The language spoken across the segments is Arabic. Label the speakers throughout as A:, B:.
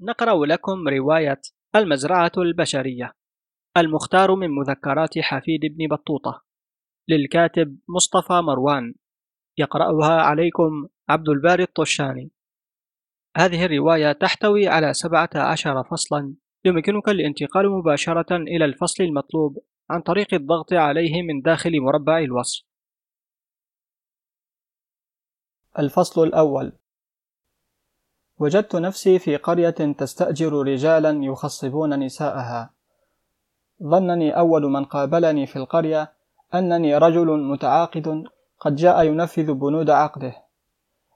A: نقرأ لكم رواية المزرعة البشرية. المختار من مذكرات حفيد بن بطوطة. للكاتب مصطفى مروان. يقرأها عليكم عبد الباري الطشاني. هذه الرواية تحتوي على سبعة عشر فصلا يمكنك الانتقال مباشرة إلى الفصل المطلوب عن طريق الضغط عليه من داخل مربع الوصف.
B: الفصل الأول. وجدت نفسي في قرية تستأجر رجالا يخصبون نساءها. ظنني أول من قابلني في القرية أنني رجل متعاقد قد جاء ينفذ بنود عقده.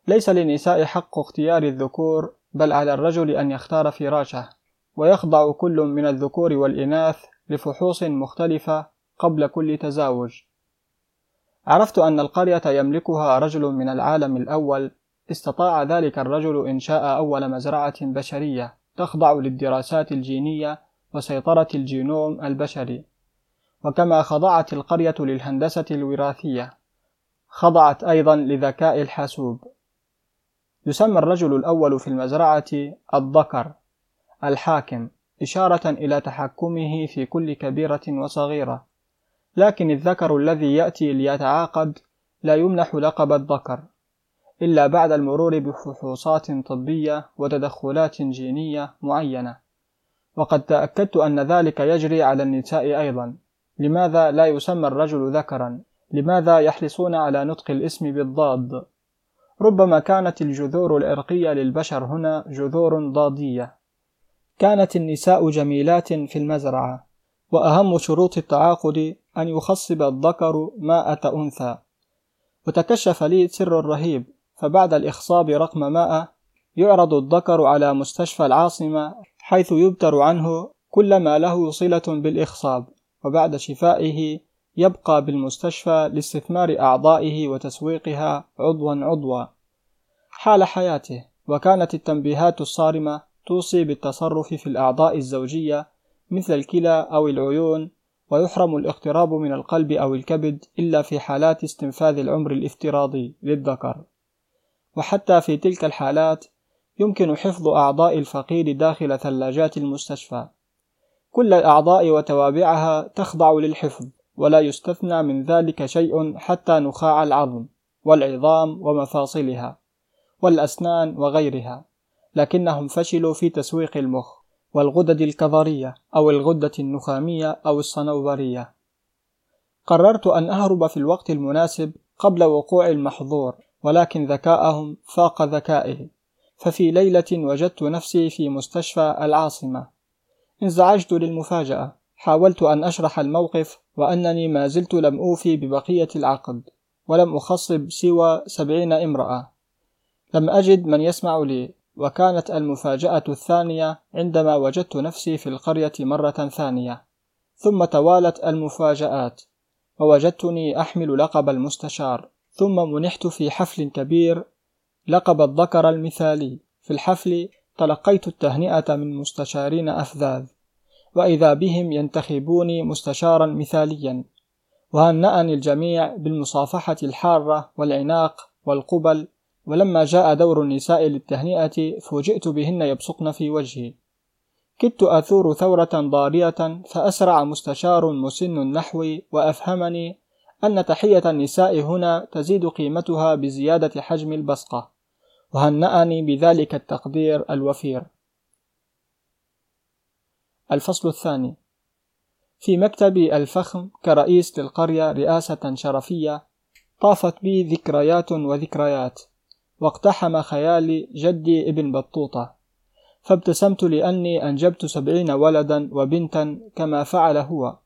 B: ليس للنساء حق اختيار الذكور بل على الرجل أن يختار فراشه ويخضع كل من الذكور والإناث لفحوص مختلفة قبل كل تزاوج. عرفت أن القرية يملكها رجل من العالم الأول استطاع ذلك الرجل إنشاء أول مزرعة بشرية تخضع للدراسات الجينية وسيطرة الجينوم البشري. وكما خضعت القرية للهندسة الوراثية خضعت أيضا لذكاء الحاسوب. يسمى الرجل الأول في المزرعة الذكر الحاكم إشارة إلى تحكمه في كل كبيرة وصغيرة. لكن الذكر الذي يأتي ليتعاقد لا يمنح لقب الذكر. إلا بعد المرور بفحوصات طبية وتدخلات جينية معينة. وقد تأكدت أن ذلك يجري على النساء أيضا. لماذا لا يسمى الرجل ذكرا؟ لماذا يحرصون على نطق الاسم بالضاد؟ ربما كانت الجذور العرقية للبشر هنا جذور ضادية. كانت النساء جميلات في المزرعة. وأهم شروط التعاقد أن يخصب الذكر ماءة أنثى. وتكشف لي سر رهيب فبعد الإخصاب رقم ماء يعرض الذكر على مستشفى العاصمة حيث يبتر عنه كل ما له صلة بالإخصاب وبعد شفائه يبقى بالمستشفى لاستثمار أعضائه وتسويقها عضوا عضوا. حال حياته وكانت التنبيهات الصارمة توصي بالتصرف في الأعضاء الزوجية مثل الكلى أو العيون ويحرم الاقتراب من القلب أو الكبد إلا في حالات استنفاذ العمر الافتراضي للذكر. وحتى في تلك الحالات يمكن حفظ أعضاء الفقير داخل ثلاجات المستشفى. كل الأعضاء وتوابعها تخضع للحفظ ولا يستثنى من ذلك شيء حتى نخاع العظم والعظام ومفاصلها والأسنان وغيرها لكنهم فشلوا في تسويق المخ والغدد الكظرية أو الغدة النخامية أو الصنوبرية. قررت أن أهرب في الوقت المناسب قبل وقوع المحظور. ولكن ذكاءهم فاق ذكائي ففي ليلة وجدت نفسي في مستشفى العاصمة. انزعجت للمفاجأة حاولت أن أشرح الموقف وأنني ما زلت لم أوفي ببقية العقد ولم أخصب سوى سبعين امرأة. لم أجد من يسمع لي وكانت المفاجأة الثانية عندما وجدت نفسي في القرية مرة ثانية. ثم توالت المفاجآت ووجدتني أحمل لقب المستشار. ثم منحت في حفل كبير لقب الذكر المثالي. في الحفل تلقيت التهنئة من مستشارين أفذاذ وإذا بهم ينتخبوني مستشارا مثاليا وهنأني الجميع بالمصافحة الحارة والعناق والقبل ولما جاء دور النساء للتهنئة فوجئت بهن يبصقن في وجهي. كدت أثور ثورة ضارية فأسرع مستشار مسن نحوي وأفهمني أن تحية النساء هنا تزيد قيمتها بزيادة حجم البصقة وهنأني بذلك التقدير الوفير. الفصل الثاني. في مكتبي الفخم كرئيس للقرية رئاسة شرفية طافت بي ذكريات وذكريات واقتحم خيالي جدي ابن بطوطة. فابتسمت لأني أنجبت سبعين ولدا وبنتا كما فعل هو.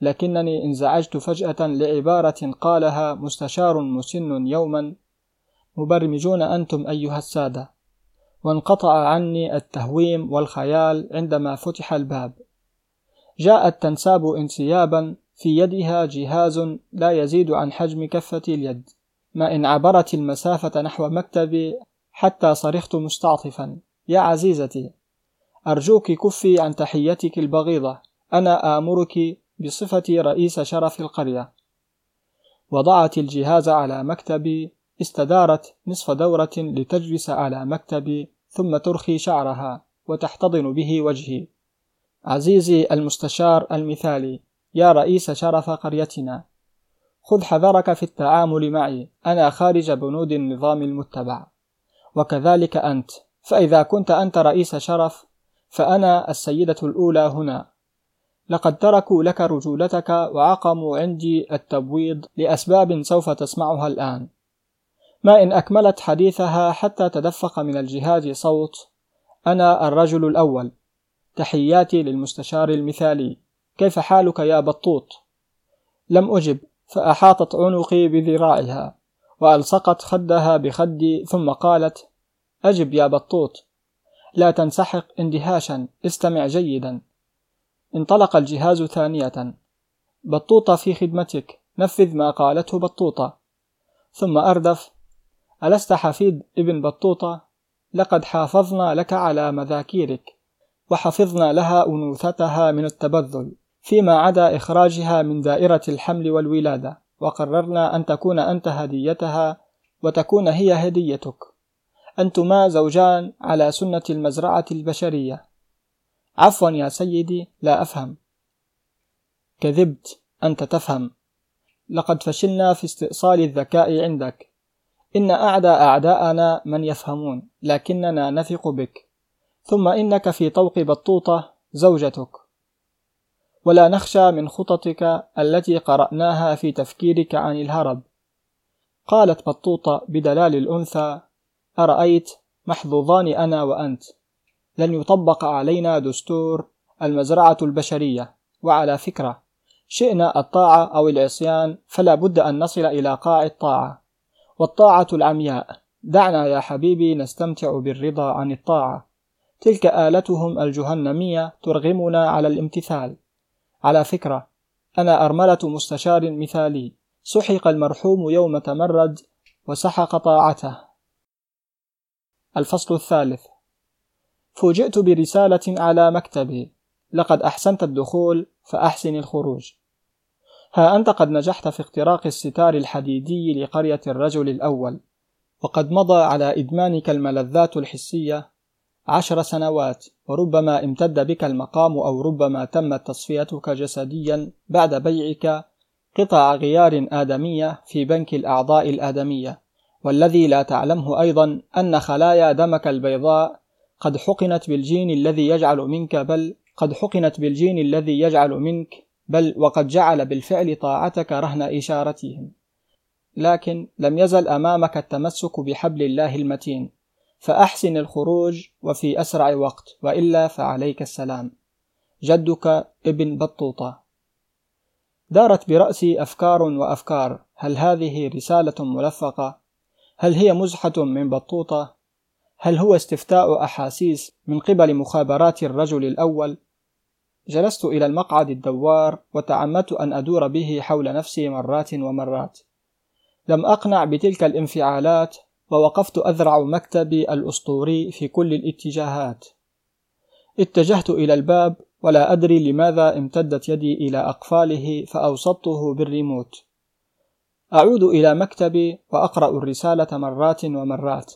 B: لكنني انزعجت فجأة لعبارة قالها مستشار مسن يوما مبرمجون أنتم أيها السادة وانقطع عني التهويم والخيال عندما فتح الباب. جاءت تنساب انسيابا في يدها جهاز لا يزيد عن حجم كفة اليد ما إن عبرت المسافة نحو مكتبي حتى صرخت مستعطفا يا عزيزتي أرجوك كفي عن تحيتك البغيضة أنا آمرك بصفتي رئيس شرف القرية. وضعت الجهاز على مكتبي استدارت نصف دورة لتجلس على مكتبي ثم ترخي شعرها وتحتضن به وجهي. عزيزي المستشار المثالي يا رئيس شرف قريتنا خذ حذرك في التعامل معي أنا خارج بنود النظام المتبع. وكذلك أنت فإذا كنت أنت رئيس شرف فأنا السيدة الأولى هنا. لقد تركوا لك رجولتك وعقموا عندي التبويض لأسباب سوف تسمعها الآن. ما إن أكملت حديثها حتى تدفق من الجهاز صوت أنا الرجل الأول. تحياتي للمستشار المثالي. كيف حالك يا بطوط؟ لم أجب فأحاطت عنقي بذراعها وألصقت خدها بخدي ثم قالت أجب يا بطوط. لا تنسحق اندهاشا استمع جيدا. انطلق الجهاز ثانية. بطوطة في خدمتك نفذ ما قالته بطوطة. ثم أردف ألست حفيد ابن بطوطة؟ لقد حافظنا لك على مذاكيرك وحفظنا لها أنوثتها من التبذل فيما عدا إخراجها من دائرة الحمل والولادة. وقررنا أن تكون أنت هديتها وتكون هي هديتك. أنتما زوجان على سنة المزرعة البشرية. عفوا يا سيدي لا أفهم. كذبت أنت تفهم. لقد فشلنا في استئصال الذكاء عندك. إن أعدى أعداءنا من يفهمون لكننا نثق بك. ثم إنك في طوق بطوطة زوجتك. ولا نخشى من خططك التي قرأناها في تفكيرك عن الهرب. قالت بطوطة بدلال الأنثى أرأيت محظوظان أنا وأنت؟ لن يطبق علينا دستور المزرعة البشرية. وعلى فكرة شئنا الطاعة أو العصيان فلا بد أن نصل إلى قاع الطاعة. والطاعة العمياء. دعنا يا حبيبي نستمتع بالرضا عن الطاعة. تلك آلتهم الجهنمية ترغمنا على الامتثال. على فكرة أنا أرملة مستشار مثالي. سحق المرحوم يوم تمرد وسحق طاعته. الفصل الثالث. فوجئت برسالة على مكتبي. لقد أحسنت الدخول فأحسن الخروج. ها أنت قد نجحت في اختراق الستار الحديدي لقرية الرجل الأول وقد مضى على إدمانك الملذات الحسية عشر سنوات وربما امتد بك المقام أو ربما تمت تصفيتك جسديا بعد بيعك قطع غيار آدمية في بنك الأعضاء الآدمية. والذي لا تعلمه أيضا أن خلايا دمك البيضاء قد حقنت بالجين الذي يجعل منك بل قد حقنت بالجين الذي يجعل منك بل وقد جعل بالفعل طاعتك رهن إشارتهم. لكن لم يزل أمامك التمسك بحبل الله المتين. فأحسن الخروج وفي أسرع وقت وإلا فعليك السلام. جدك ابن بطوطة. دارت برأسي أفكار وأفكار. هل هذه رسالة ملفقة؟ هل هي مزحة من بطوطة؟ هل هو استفتاء أحاسيس من قبل مخابرات الرجل الأول؟ جلست إلى المقعد الدوار وتعمدت أن أدور به حول نفسي مرات ومرات. لم أقنع بتلك الانفعالات ووقفت أذرع مكتبي الأسطوري في كل الاتجاهات. اتجهت إلى الباب ولا أدري لماذا امتدت يدي إلى أقفاله فأوسطته بالريموت. أعود إلى مكتبي وأقرأ الرسالة مرات ومرات.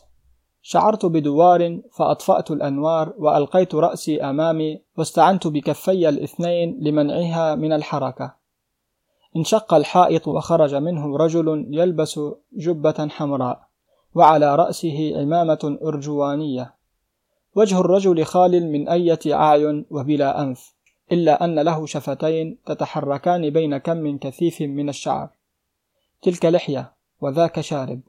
B: شعرت بدوار فأطفأت الأنوار وألقيت رأسي أمامي واستعنت بكفي الإثنين لمنعها من الحركة. انشق الحائط وخرج منه رجل يلبس جبة حمراء وعلى رأسه عمامة أرجوانية. وجه الرجل خال من أية أعين وبلا أنف إلا أن له شفتين تتحركان بين كم كثيف من الشعر. تلك لحية وذاك شارب.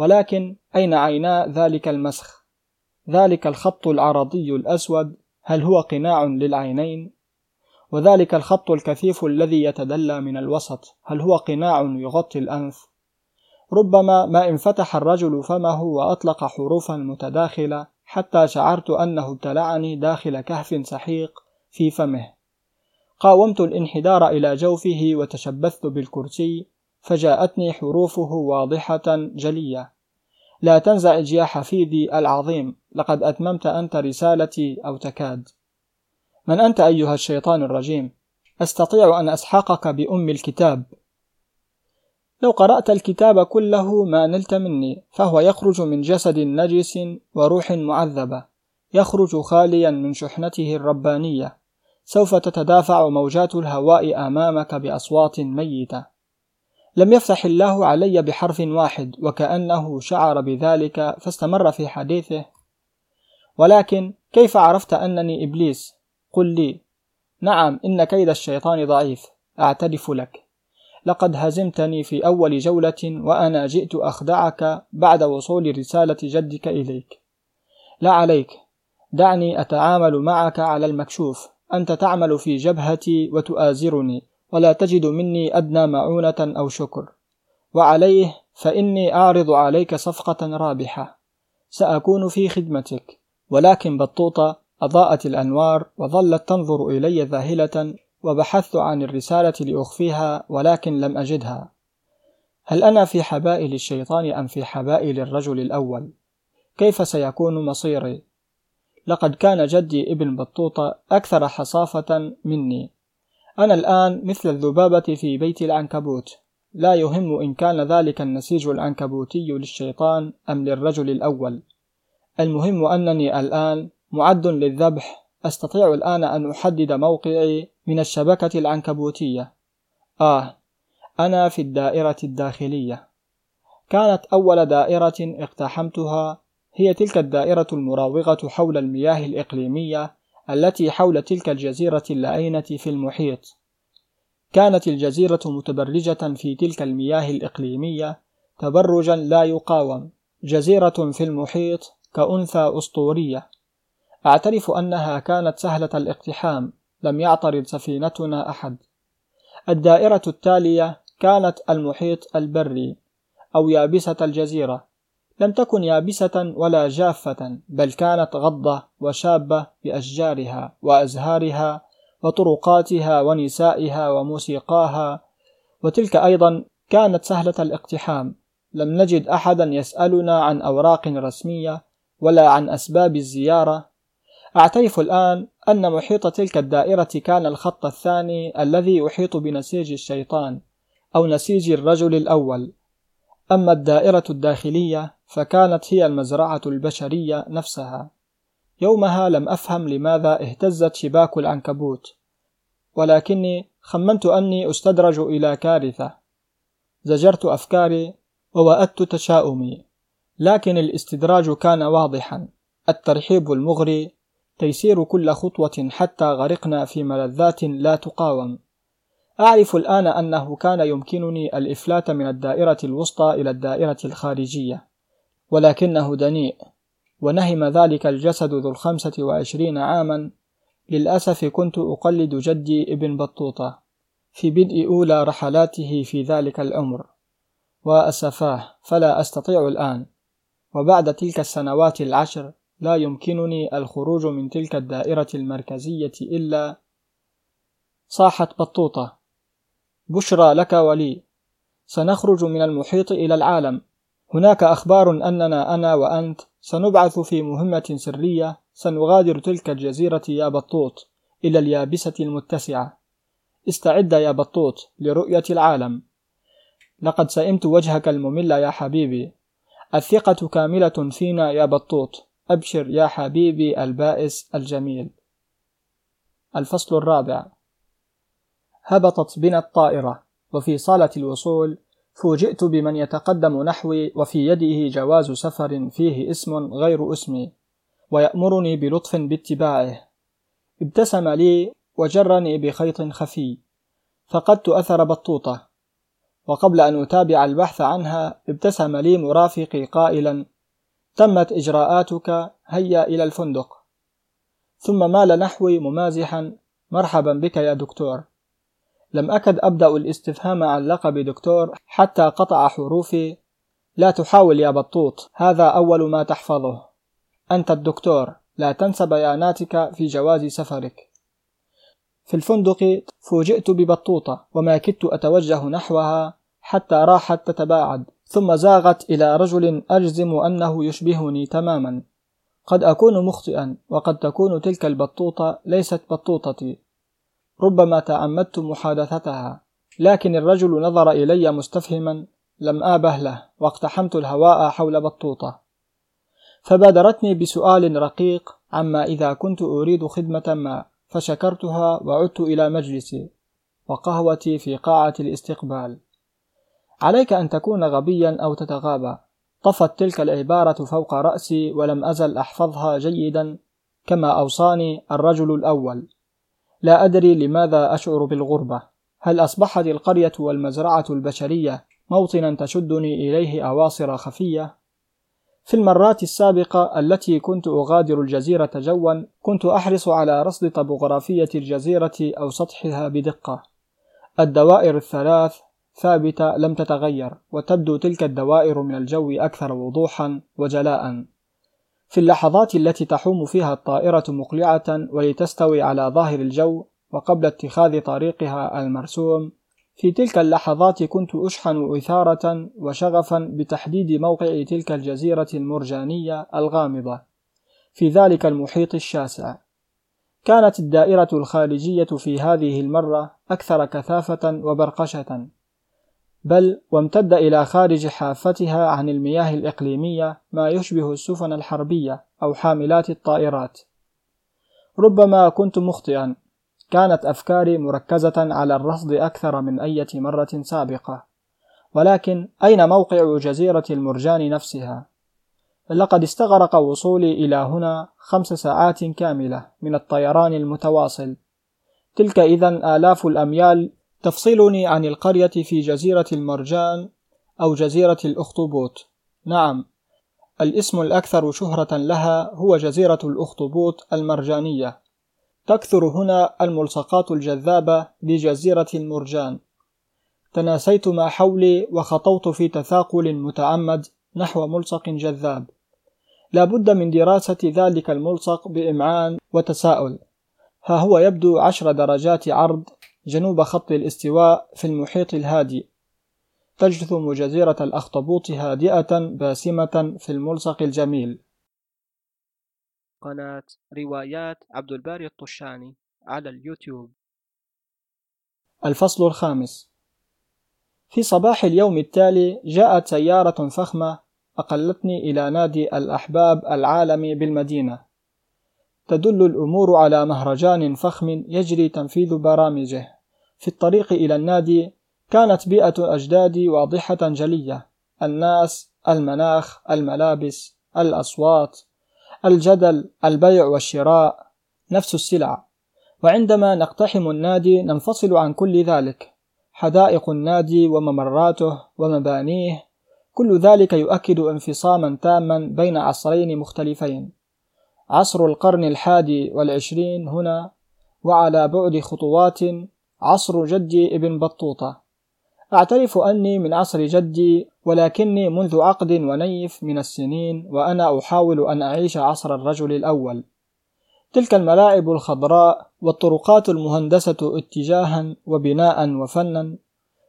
B: ولكن أين عينا ذلك المسخ؟ ذلك الخط العرضي الأسود هل هو قناع للعينين؟ وذلك الخط الكثيف الذي يتدلى من الوسط هل هو قناع يغطي الأنف؟ ربما ما انفتح الرجل فمه وأطلق حروفا متداخلة حتى شعرت أنه ابتلعني داخل كهف سحيق في فمه. قاومت الانحدار إلى جوفه وتشبثت بالكرسي فجاءتني حروفه واضحة جلية. لا تنزعج يا حفيدي العظيم لقد أتممت أنت رسالتي أو تكاد. من أنت أيها الشيطان الرجيم؟ أستطيع أن أسحقك بأم الكتاب. لو قرأت الكتاب كله ما نلت مني فهو يخرج من جسد نجس وروح معذبة. يخرج خاليا من شحنته الربانية. سوف تتدافع موجات الهواء أمامك بأصوات ميتة. لم يفتح الله علي بحرف واحد وكأنه شعر بذلك فاستمر في حديثه. ولكن كيف عرفت أنني إبليس؟ قل لي. نعم إن كيد الشيطان ضعيف. أعترف لك. لقد هزمتني في أول جولة وأنا جئت أخدعك بعد وصول رسالة جدك إليك. لا عليك. دعني أتعامل معك على المكشوف. أنت تعمل في جبهتي وتؤازرني. ولا تجد مني أدنى معونة أو شكر وعليه فإني أعرض عليك صفقة رابحة سأكون في خدمتك ولكن بطوطة أضاءت الأنوار وظلت تنظر إلي ذاهلة وبحثت عن الرسالة لأخفيها ولكن لم أجدها هل أنا في حبائل الشيطان أم في حبائل الرجل الأول؟ كيف سيكون مصيري؟ لقد كان جدي ابن بطوطة أكثر حصافة مني أنا الآن مثل الذبابة في بيت العنكبوت. لا يهم إن كان ذلك النسيج العنكبوتي للشيطان أم للرجل الأول. المهم أنني الآن معد للذبح. أستطيع الآن أن أحدد موقعي من الشبكة العنكبوتية. آه أنا في الدائرة الداخلية. كانت أول دائرة اقتحمتها هي تلك الدائرة المراوغة حول المياه الإقليمية التي حول تلك الجزيرة اللعينة في المحيط. كانت الجزيرة متبرجة في تلك المياه الإقليمية تبرجا لا يقاوم. جزيرة في المحيط كأنثى أسطورية. أعترف أنها كانت سهلة الاقتحام. لم يعترض سفينتنا أحد. الدائرة التالية كانت المحيط البري أو يابسة الجزيرة. لم تكن يابسة ولا جافة بل كانت غضة وشابة بأشجارها وأزهارها وطرقاتها ونسائها وموسيقاها. وتلك أيضا كانت سهلة الاقتحام. لم نجد أحدا يسألنا عن أوراق رسمية ولا عن أسباب الزيارة. أعترف الآن أن محيط تلك الدائرة كان الخط الثاني الذي يحيط بنسيج الشيطان أو نسيج الرجل الأول. أما الدائرة الداخلية فكانت هي المزرعة البشرية نفسها. يومها لم أفهم لماذا اهتزت شباك العنكبوت ولكني خمنت أني أستدرج إلى كارثة. زجرت أفكاري ووأدت تشاؤمي لكن الاستدراج كان واضحا. الترحيب المغري تيسير كل خطوة حتى غرقنا في ملذات لا تقاوم. أعرف الآن أنه كان يمكنني الإفلات من الدائرة الوسطى إلى الدائرة الخارجية ولكنه دنيء ونهم ذلك الجسد ذو الخمسة وعشرين عاما. للأسف كنت أقلد جدي ابن بطوطة في بدء أولى رحلاته في ذلك العمر وأسفاه فلا أستطيع الآن. وبعد تلك السنوات العشر لا يمكنني الخروج من تلك الدائرة المركزية إلا صاحت بطوطة. بشرى لك ولي. سنخرج من المحيط إلى العالم. هناك أخبار أننا أنا وأنت سنبعث في مهمة سرية. سنغادر تلك الجزيرة يا بطوط إلى اليابسة المتسعة. استعد يا بطوط لرؤية العالم. لقد سئمت وجهك الممل يا حبيبي. الثقة كاملة فينا يا بطوط. أبشر يا حبيبي البائس الجميل. الفصل الرابع. هبطت بنا الطائرة. وفي صالة الوصول فوجئت بمن يتقدم نحوي وفي يده جواز سفر فيه اسم غير اسمي ويأمرني بلطف باتباعه. ابتسم لي وجرني بخيط خفي فقدت أثر بطوطة. وقبل أن أتابع البحث عنها ابتسم لي مرافقي قائلا تمت إجراءاتك هيا إلى الفندق. ثم مال نحوي ممازحا مرحبا بك يا دكتور. لم أكد أبدأ الاستفهام عن لقب دكتور حتى قطع حروفي. لا تحاول يا بطوط هذا أول ما تحفظه. أنت الدكتور لا تنس بياناتك في جواز سفرك. في الفندق فوجئت ببطوطة وما كدت أتوجه نحوها حتى راحت تتباعد ثم زاغت إلى رجل أجزم أنه يشبهني تماما. قد أكون مخطئا وقد تكون تلك البطوطة ليست بطوطتي. ربما تعمدت محادثتها لكن الرجل نظر إلي مستفهما لم آبه له واقتحمت الهواء حول بطوطة. فبادرتني بسؤال رقيق عما إذا كنت أريد خدمة ما فشكرتها وعدت إلى مجلسي وقهوتي في قاعة الاستقبال. عليك أن تكون غبيا أو تتغابى. طفت تلك العبارة فوق رأسي ولم أزل أحفظها جيدا كما أوصاني الرجل الأول. لا أدري لماذا أشعر بالغربة. هل أصبحت القرية والمزرعة البشرية موطنا تشدني إليه أواصر خفية؟ في المرات السابقة التي كنت أغادر الجزيرة جوا كنت أحرص على رصد طبوغرافية الجزيرة أو سطحها بدقة. الدوائر الثلاث ثابتة لم تتغير وتبدو تلك الدوائر من الجو أكثر وضوحا وجلاء. في اللحظات التي تحوم فيها الطائرة مقلعة ولتستوي على ظاهر الجو وقبل اتخاذ طريقها المرسوم في تلك اللحظات كنت أشحن إثارة وشغفا بتحديد موقع تلك الجزيرة المرجانية الغامضة في ذلك المحيط الشاسع. كانت الدائرة الخارجية في هذه المرة أكثر كثافة وبرقشة. بل وامتد إلى خارج حافتها عن المياه الإقليمية ما يشبه السفن الحربية أو حاملات الطائرات. ربما كنت مخطئا. كانت أفكاري مركزة على الرصد أكثر من أية مرة سابقة. ولكن أين موقع جزيرة المرجان نفسها؟ لقد استغرق وصولي إلى هنا خمس ساعات كاملة من الطيران المتواصل. تلك إذا آلاف الأميال تفصلني عن القرية في جزيرة المرجان أو جزيرة الأخطبوط. نعم الاسم الأكثر شهرة لها هو جزيرة الأخطبوط المرجانية. تكثر هنا الملصقات الجذابة لجزيرة المرجان. تناسيت ما حولي وخطوت في تثاقل متعمد نحو ملصق جذاب. لا بد من دراسة ذلك الملصق بإمعان وتساؤل. ها هو يبدو عشر درجات عرض جنوب خط الاستواء في المحيط الهادي. تجثم جزيرة الأخطبوط هادئة باسمة في الملصق الجميل.
A: قناة روايات عبد الباري الطشاني على اليوتيوب.
B: الفصل الخامس. في صباح اليوم التالي جاءت سيارة فخمة أقلتني إلى نادي الأحباب العالمي بالمدينة. تدل الأمور على مهرجان فخم يجري تنفيذ برامجه. في الطريق إلى النادي كانت بيئة أجدادي واضحة جلية. الناس المناخ الملابس الأصوات الجدل البيع والشراء نفس السلع. وعندما نقتحم النادي ننفصل عن كل ذلك. حدائق النادي وممراته ومبانيه كل ذلك يؤكد انفصاما تاما بين عصرين مختلفين. عصر القرن الحادي والعشرين هنا وعلى بعد خطوات عصر جدي ابن بطوطة. أعترف أني من عصر جدي ولكني منذ عقد ونيف من السنين وأنا أحاول أن أعيش عصر الرجل الأول. تلك الملاعب الخضراء والطرقات المهندسة اتجاها وبناء وفنا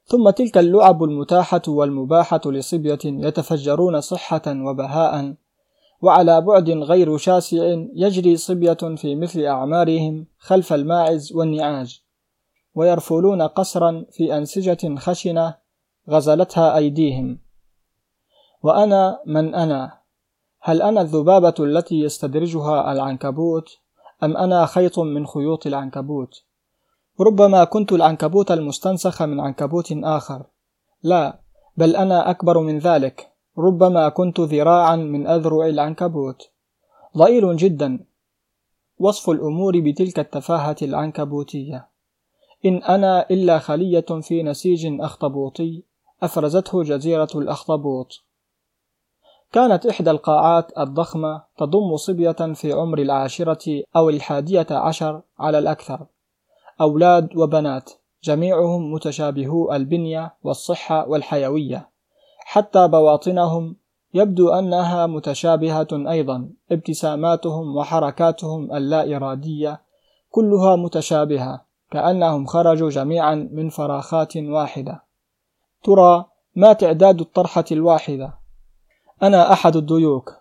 B: ثم تلك اللعب المتاحة والمباحة لصبية يتفجرون صحة وبهاء وعلى بعد غير شاسع يجري صبية في مثل أعمارهم خلف الماعز والنعاج. ويرفلون قسرا في أنسجة خشنة غزلتها أيديهم. وأنا من أنا؟ هل أنا الذبابة التي يستدرجها العنكبوت؟ أم أنا خيط من خيوط العنكبوت؟ ربما كنت العنكبوت المستنسخ من عنكبوت آخر. لا بل أنا أكبر من ذلك. ربما كنت ذراعا من أذرع العنكبوت. ضئيل جدا. وصف الأمور بتلك التفاهة العنكبوتية. إن أنا إلا خلية في نسيج أخطبوطي أفرزته جزيرة الأخطبوط. كانت إحدى القاعات الضخمة تضم صبية في عمر العاشرة أو الحادية عشر على الأكثر. أولاد وبنات جميعهم متشابهو البنية والصحة والحيوية. حتى بواطنهم يبدو أنها متشابهة أيضا ابتساماتهم وحركاتهم اللا إرادية كلها متشابهة. كأنهم خرجوا جميعا من فراخات واحدة. ترى ما تعداد الطرحة الواحدة. أنا أحد الديوك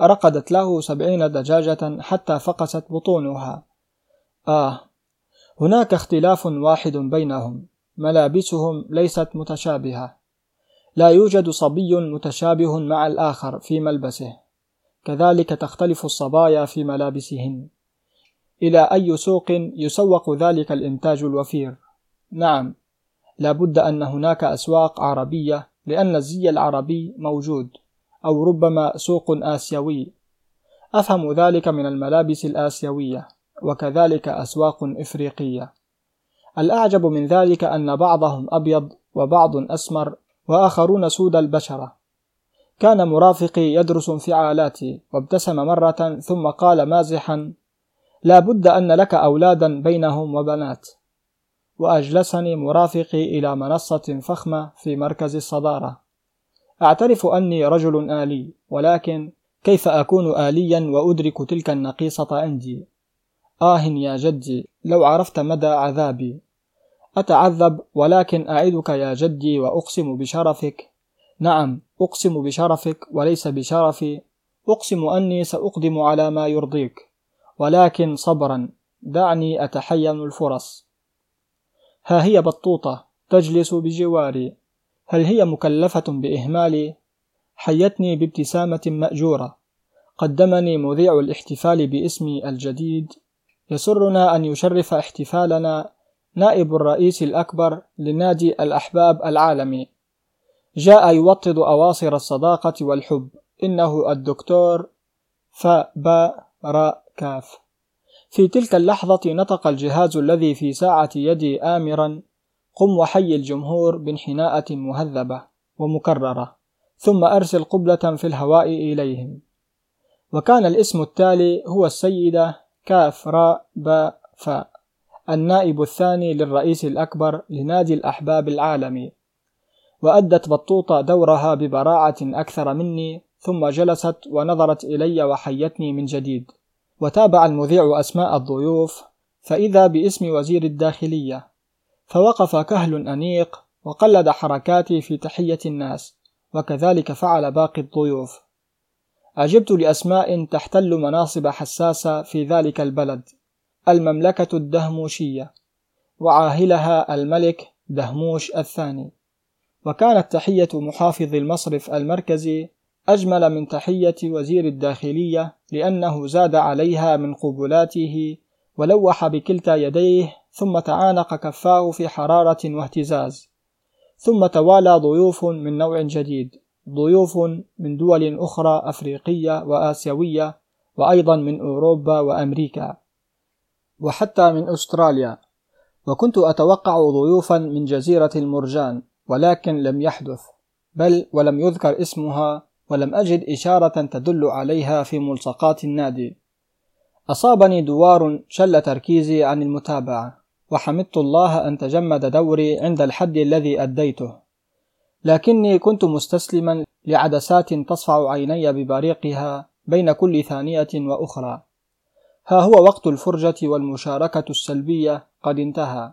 B: رقدت له سبعين دجاجة حتى فقست بطونها. آه هناك اختلاف واحد بينهم. ملابسهم ليست متشابهة. لا يوجد صبي متشابه مع الآخر في ملبسه. كذلك تختلف الصبايا في ملابسهن. إلى أي سوق يسوق ذلك الإنتاج الوفير. نعم لا بد أن هناك أسواق عربية لأن الزي العربي موجود أو ربما سوق آسيوي. أفهم ذلك من الملابس الآسيوية وكذلك أسواق إفريقية. الأعجب من ذلك أن بعضهم أبيض وبعض أسمر وآخرون سود البشرة. كان مرافقي يدرس انفعالاتي وابتسم مرة ثم قال مازحا لا بد أن لك أولادا بينهم وبنات. وأجلسني مرافقي إلى منصة فخمة في مركز الصدارة. أعترف أني رجل آلي ولكن كيف أكون آليا وأدرك تلك النقيصة عندي؟ آه يا جدي لو عرفت مدى عذابي. أتعذب ولكن أعدك يا جدي وأقسم بشرفك. نعم أقسم بشرفك وليس بشرفي. أقسم أني سأقدم على ما يرضيك. ولكن صبرا دعني أتحين الفرص. ها هي بطوطة تجلس بجواري. هل هي مكلفة بإهمالي؟ حيتني بابتسامة مأجورة. قدمني مذيع الاحتفال باسمي الجديد. يسرنا أن يشرف احتفالنا نائب الرئيس الأكبر لنادي الأحباب العالمي. جاء يوطد أواصر الصداقة والحب. إنه الدكتور ف ب ر كاف. في تلك اللحظة نطق الجهاز الذي في ساعة يدي آمرا قم وحي الجمهور بانحناءة مهذبة ومكررة ثم أرسل قبلة في الهواء إليهم. وكان الاسم التالي هو السيدة كاف راء باء فاء النائب الثاني للرئيس الأكبر لنادي الأحباب العالمي. وأدت بطوطة دورها ببراعة أكثر مني ثم جلست ونظرت إلي وحيتني من جديد. وتابع المذيع أسماء الضيوف فإذا باسم وزير الداخلية. فوقف كهل أنيق وقلد حركاتي في تحية الناس وكذلك فعل باقي الضيوف. عجبت لأسماء تحتل مناصب حساسة في ذلك البلد. المملكة الدهموشية. وعاهلها الملك دهموش الثاني. وكانت تحية محافظ المصرف المركزي أجمل من تحية وزير الداخلية لأنه زاد عليها من قبلاته ولوح بكلتا يديه ثم تعانق كفاه في حرارة واهتزاز. ثم توالى ضيوف من نوع جديد ضيوف من دول أخرى أفريقية وآسيوية وأيضا من أوروبا وأمريكا. وحتى من أستراليا. وكنت أتوقع ضيوفا من جزيرة المرجان ولكن لم يحدث بل ولم يذكر اسمها ولم أجد إشارة تدل عليها في ملصقات النادي. أصابني دوار شل تركيزي عن المتابعة وحمدت الله أن تجمد دوري عند الحد الذي أديته. لكني كنت مستسلما لعدسات تصفع عيني ببريقها بين كل ثانية وأخرى. ها هو وقت الفرجة والمشاركة السلبية قد انتهى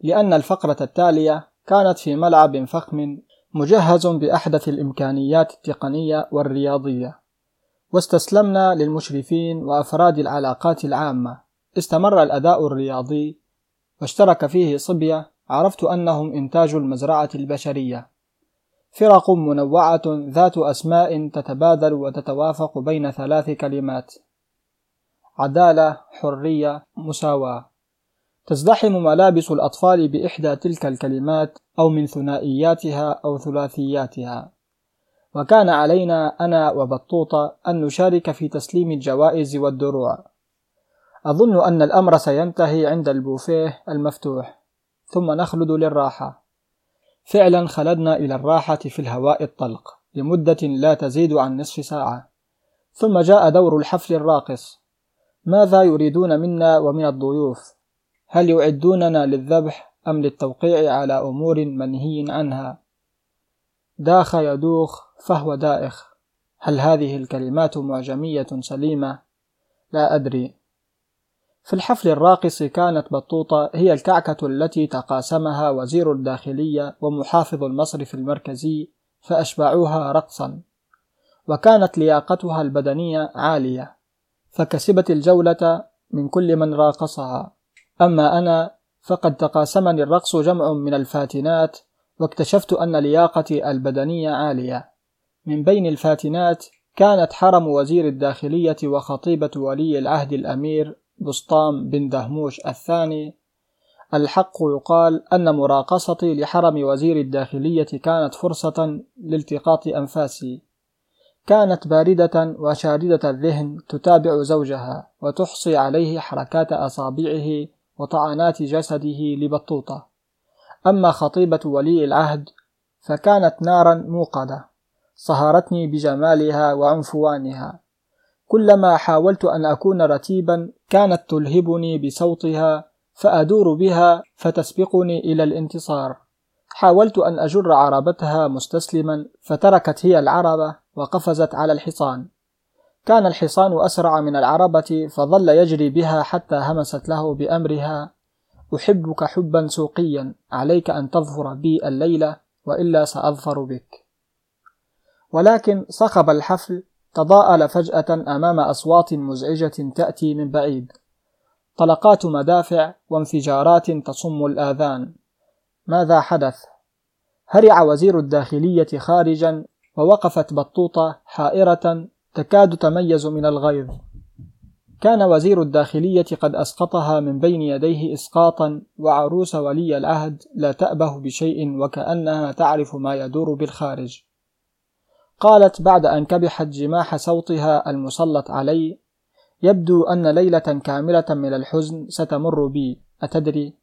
B: لأن الفقرة التالية كانت في ملعب فخم مجهز بأحدث الإمكانيات التقنية والرياضية. واستسلمنا للمشرفين وأفراد العلاقات العامة. استمر الأداء الرياضي واشترك فيه صبية عرفت أنهم إنتاج المزرعة البشرية. فرق منوعة ذات أسماء تتبادل وتتوافق بين ثلاث كلمات. عدالة حرية مساواة. تزدحم ملابس الأطفال بإحدى تلك الكلمات أو من ثنائياتها أو ثلاثياتها. وكان علينا أنا وبطوطة أن نشارك في تسليم الجوائز والدروع. أظن أن الأمر سينتهي عند البوفيه المفتوح. ثم نخلد للراحة. فعلا خلدنا إلى الراحة في الهواء الطلق لمدة لا تزيد عن نصف ساعة. ثم جاء دور الحفل الراقص. ماذا يريدون منا ومن الضيوف؟ هل يعدوننا للذبح أم للتوقيع على أمور منهي عنها؟ داخ يدوخ فهو دائخ. هل هذه الكلمات معجمية سليمة؟ لا أدري. في الحفل الراقص كانت بطوطة هي الكعكة التي تقاسمها وزير الداخلية ومحافظ المصرف المركزي فأشبعوها رقصا. وكانت لياقتها البدنية عالية فكسبت الجولة من كل من راقصها. أما أنا فقد تقاسمني الرقص جمع من الفاتنات واكتشفت أن لياقتي البدنية عالية. من بين الفاتنات كانت حرم وزير الداخلية وخطيبة ولي العهد الأمير بسطام بن دهموش الثاني. الحق يقال أن مراقصتي لحرم وزير الداخلية كانت فرصة لالتقاط أنفاسي. كانت باردة وشاردة الذهن تتابع زوجها وتحصي عليه حركات أصابعه وطعنات جسده لبطوطة. أما خطيبة ولي العهد فكانت نارا موقدة. صهرتني بجمالها وعنفوانها. كلما حاولت أن أكون رتيبا كانت تلهبني بصوتها فأدور بها فتسبقني إلى الانتصار. حاولت أن أجر عربتها مستسلما فتركت هي العربة وقفزت على الحصان. كان الحصان أسرع من العربة فظل يجري بها حتى همست له بأمرها. أحبك حبا سوقيا عليك أن تظفر بي الليلة وإلا سأظفر بك. ولكن صخب الحفل تضاءل فجأة أمام أصوات مزعجة تأتي من بعيد. طلقات مدافع وانفجارات تصم الآذان. ماذا حدث؟ هرع وزير الداخلية خارجا ووقفت بطوطة حائرة تكاد تميز من الغيظ. كان وزير الداخلية قد أسقطها من بين يديه إسقاطا وعروس ولي العهد لا تأبه بشيء وكأنها تعرف ما يدور بالخارج. قالت بعد أن كبحت جماح صوتها المسلط علي يبدو أن ليلة كاملة من الحزن ستمر بي. أتدري؟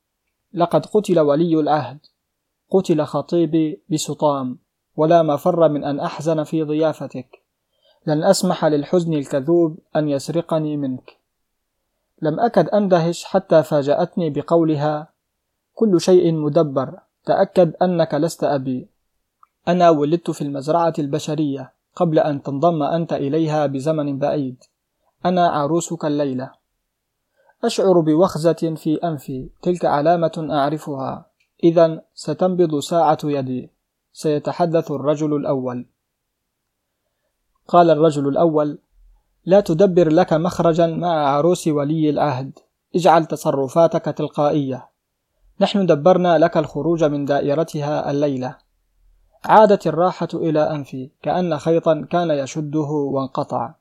B: لقد قتل ولي العهد. قتل خطيبي بسطام. ولا مفر من أن أحزن في ضيافتك. لن أسمح للحزن الكذوب أن يسرقني منك. لم أكد أندهش حتى فاجأتني بقولها كل شيء مدبر تأكد أنك لست أبي. أنا ولدت في المزرعة البشرية قبل أن تنضم أنت إليها بزمن بعيد. أنا عروسك الليلة. أشعر بوخزة في أنفي تلك علامة أعرفها. إذا ستنبض ساعة يدي. سيتحدث الرجل الأول. قال الرجل الأول لا تدبر لك مخرجا مع عروس ولي العهد. اجعل تصرفاتك تلقائية. نحن دبرنا لك الخروج من دائرتها الليلة. عادت الراحة إلى أنفي كأن خيطا كان يشده وانقطع.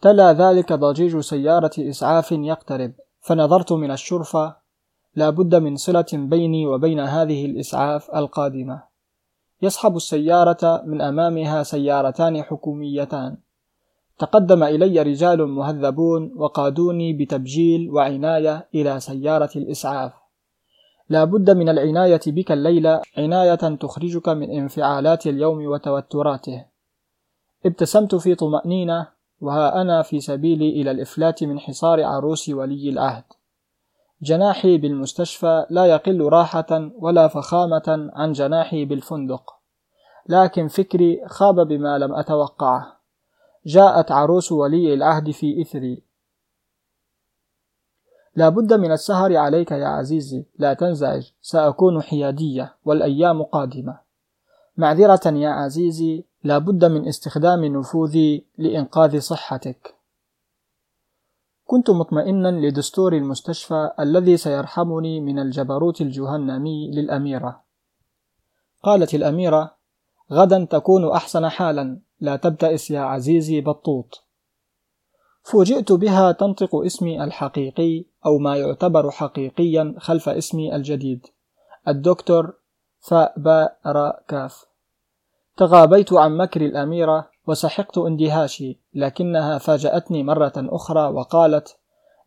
B: تلا ذلك ضجيج سيارة إسعاف يقترب. فنظرت من الشرفة لا بد من صلة بيني وبين هذه الإسعاف القادمة. يصحب السيارة من أمامها سيارتان حكوميتان. تقدم إلي رجال مهذبون وقادوني بتبجيل وعناية إلى سيارة الإسعاف. لا بد من العناية بك الليلة عناية تخرجك من انفعالات اليوم وتوتراته. ابتسمت في طمأنينة وها أنا في سبيلي إلى الإفلات من حصار عروس ولي العهد. جناحي بالمستشفى لا يقل راحة ولا فخامة عن جناحي بالفندق. لكن فكري خاب بما لم أتوقعه. جاءت عروس ولي العهد في إثري. لا بد من السهر عليك يا عزيزي لا تنزعج سأكون حيادية والأيام قادمة. معذرة يا عزيزي لا بد من استخدام نفوذي لإنقاذ صحتك. كنت مطمئنا لدستور المستشفى الذي سيرحمني من الجبروت الجهنمي للأميرة. قالت الأميرة غدا تكون أحسن حالا لا تبتئس يا عزيزي بطوط فوجئت بها تنطق اسمي الحقيقي أو ما يعتبر حقيقيا خلف اسمي الجديد الدكتور فاء باء راء كاف. تغابيت عن مكر الأميرة وسحقت اندهاشي لكنها فاجأتني مرة أخرى وقالت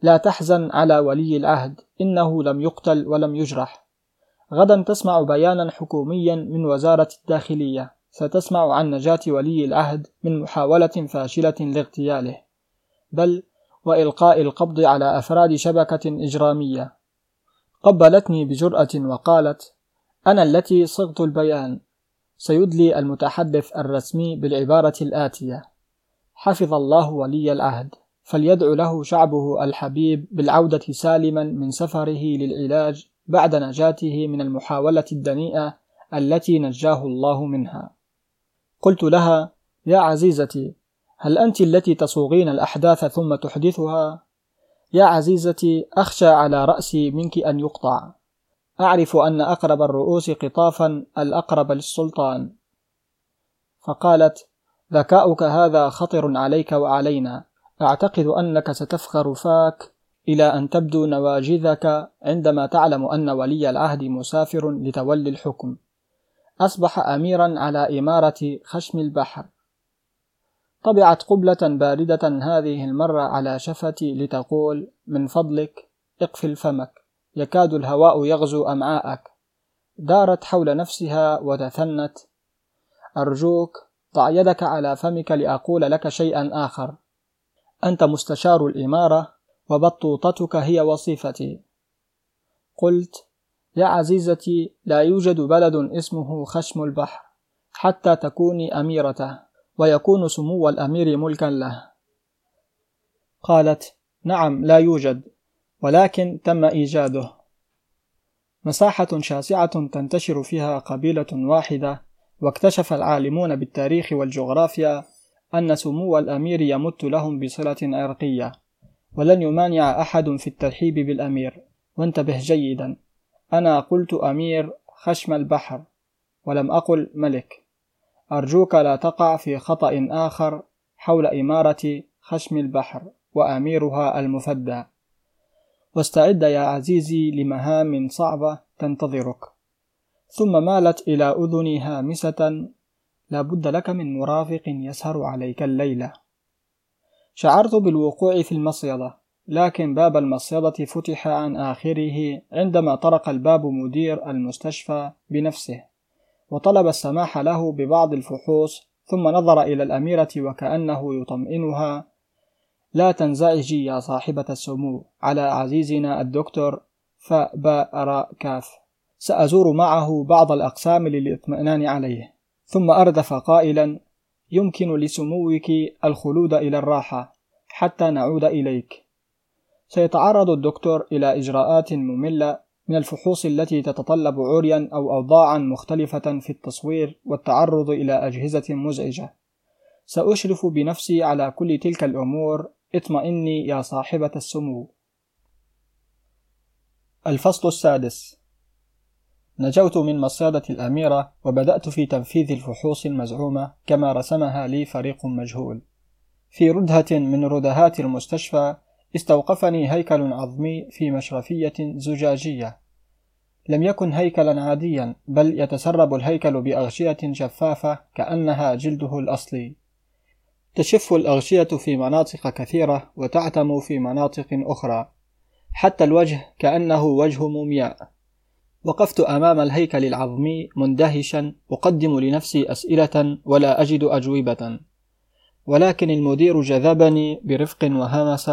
B: لا تحزن على ولي العهد إنه لم يقتل ولم يجرح. غدا تسمع بيانا حكوميا من وزارة الداخلية ستسمع عن نجاة ولي العهد من محاولة فاشلة لاغتياله. بل وإلقاء القبض على أفراد شبكة إجرامية. قبلتني بجرأة وقالت أنا التي صغت البيان سيدلي المتحدث الرسمي بالعبارة الآتية: حفظ الله ولي العهد، فليدع له شعبه الحبيب بالعودة سالما من سفره للعلاج بعد نجاته من المحاولة الدنيئة التي نجاه الله منها. قلت لها: يا عزيزتي، هل أنت التي تصوغين الأحداث ثم تحدثها؟ يا عزيزتي، أخشى على رأسي منك أن يقطع. أعرف أن أقرب الرؤوس قطافا الأقرب للسلطان. فقالت ذكاؤك هذا خطر عليك وعلينا. أعتقد أنك ستفخر فاك إلى أن تبدو نواجذك عندما تعلم أن ولي العهد مسافر لتولي الحكم. أصبح أميرا على إمارة خشم البحر. طبعت قبلة باردة هذه المرة على شفتي لتقول من فضلك اقفل فمك. يكاد الهواء يغزو أمعاءك. دارت حول نفسها وتثنت. أرجوك ضع يدك على فمك لأقول لك شيئا آخر. أنت مستشار الإمارة وبطوطتك هي وظيفتي قلت يا عزيزتي لا يوجد بلد اسمه خشم البحر حتى تكوني أميرته ويكون سمو الأمير ملكا له. قالت نعم لا يوجد. ولكن تم إيجاده. مساحة شاسعة تنتشر فيها قبيلة واحدة واكتشف العالمون بالتاريخ والجغرافيا أن سمو الأمير يمت لهم بصلة عرقية ولن يمانع أحد في الترحيب بالأمير. وانتبه جيدا. أنا قلت أمير خشم البحر ولم أقل ملك. أرجوك لا تقع في خطأ آخر حول إمارة خشم البحر وأميرها المفدى. واستعد يا عزيزي لمهام صعبة تنتظرك. ثم مالت إلى أذني هامسة لا بد لك من مرافق يسهر عليك الليلة شعرت بالوقوع في المصيدة لكن باب المصيدة فتح عن آخره عندما طرق الباب مدير المستشفى بنفسه وطلب السماح له ببعض الفحوص ثم نظر إلى الأميرة وكأنه يطمئنها لا تنزعجي يا صاحبة السمو. على عزيزنا الدكتور فباء كاف سأزور معه بعض الأقسام للإطمئنان عليه. ثم أردف قائلا يمكن لسموك الخلود إلى الراحة حتى نعود إليك. سيتعرض الدكتور إلى إجراءات مملة من الفحوص التي تتطلب عريا أو أوضاعا مختلفة في التصوير والتعرض إلى أجهزة مزعجة. سأشرف بنفسي على كل تلك الأمور اطمئني يا صاحبة السمو. الفصل السادس. نجوت من مصيدة الأميرة وبدأت في تنفيذ الفحوص المزعومة كما رسمها لي فريق مجهول. في ردهة من ردهات المستشفى استوقفني هيكل عظمي في مشرفية زجاجية. لم يكن هيكلا عاديا بل يتسرب الهيكل بأغشية شفافة كأنها جلده الأصلي. تشف الأغشية في مناطق كثيرة وتعتم في مناطق أخرى. حتى الوجه كأنه وجه مومياء. وقفت أمام الهيكل العظمي مندهشا أقدم لنفسي أسئلة ولا أجد أجوبة. ولكن المدير جذبني برفق وهمس.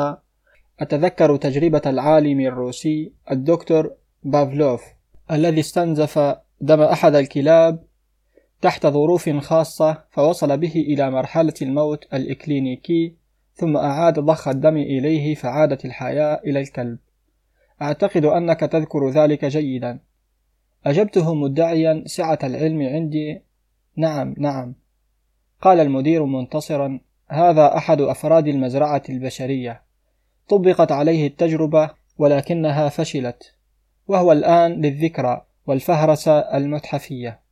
B: أتذكر تجربة العالم الروسي الدكتور بافلوف الذي استنزف دم أحد الكلاب تحت ظروف خاصة فوصل به إلى مرحلة الموت الإكلينيكي ثم أعاد ضخ الدم إليه فعادت الحياة إلى الكلب. أعتقد أنك تذكر ذلك جيدا. أجبته مدعيا سعة العلم عندي. نعم نعم. قال المدير منتصرا هذا أحد أفراد المزرعة البشرية. طبقت عليه التجربة ولكنها فشلت. وهو الآن للذكرى والفهرسة المتحفية.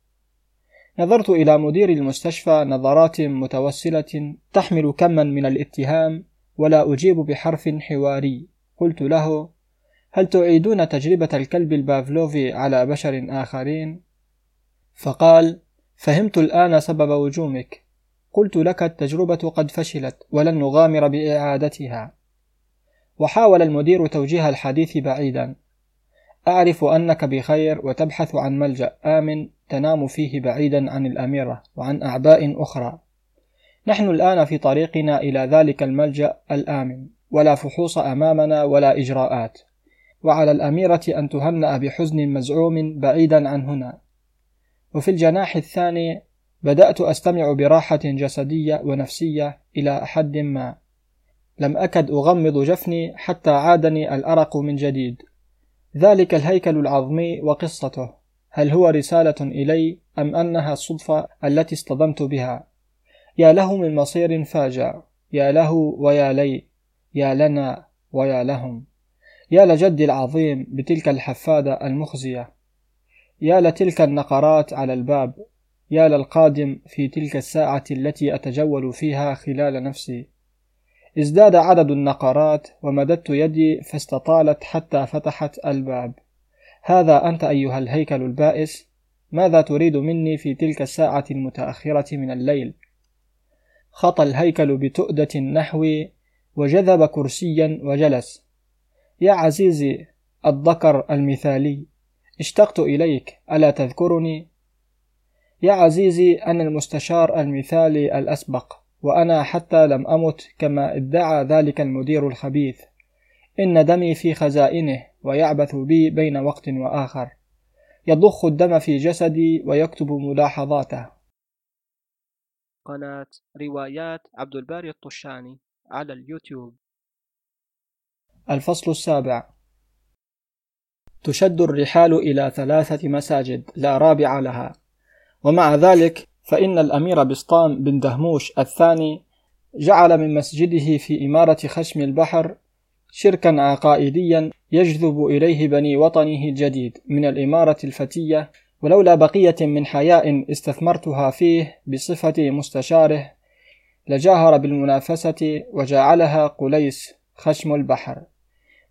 B: نظرت إلى مدير المستشفى نظرات متوسلة تحمل كما من الاتهام ولا أجيب بحرف حواري. قلت له هل تعيدون تجربة الكلب البافلوفي على بشر آخرين؟ فقال فهمت الآن سبب وجومك. قلت لك التجربة قد فشلت ولن نغامر بإعادتها. وحاول المدير توجيه الحديث بعيدا. أعرف أنك بخير وتبحث عن ملجأ آمن تنام فيه بعيدا عن الأميرة وعن أعباء أخرى. نحن الآن في طريقنا إلى ذلك الملجأ الآمن ولا فحوص أمامنا ولا إجراءات. وعلى الأميرة أن تهنأ بحزن مزعوم بعيدا عن هنا. وفي الجناح الثاني بدأت أستمع براحة جسدية ونفسية إلى حد ما. لم أكد أغمض جفني حتى عادني الأرق من جديد. ذلك الهيكل العظمي وقصته. هل هو رسالة إلي أم أنها الصدفة التي اصطدمت بها؟ يا له من مصير فاجع يا له ويا لي يا لنا ويا لهم. يا لجدي العظيم بتلك الحفادة المخزية. يا لتلك النقرات على الباب. يا للقادم في تلك الساعة التي أتجول فيها خلال نفسي. ازداد عدد النقرات ومددت يدي فاستطالت حتى فتحت الباب. هذا أنت أيها الهيكل البائس ماذا تريد مني في تلك الساعة المتأخرة من الليل؟ خطى الهيكل بتؤدة نحوي وجذب كرسيا وجلس. يا عزيزي الذكر المثالي اشتقت إليك ألا تذكرني؟ يا عزيزي أنا المستشار المثالي الأسبق. وأنا حتى لم أمت كما ادعى ذلك المدير الخبيث. إن دمي في خزائنه ويعبث بي بين وقت وآخر. يضخ الدم في جسدي ويكتب ملاحظاته.
A: قناة روايات عبد الباري الطشاني على اليوتيوب.
B: الفصل السابع. تشد الرحال إلى ثلاثة مساجد لا رابع لها. ومع ذلك فإن الأمير بسطام بن دهموش الثاني جعل من مسجده في إمارة خشم البحر شركا عقائديا يجذب إليه بني وطنه الجديد من الإمارة الفتية ولولا بقية من حياء استثمرتها فيه بصفة مستشاره لجاهر بالمنافسة وجعلها قليس خشم البحر.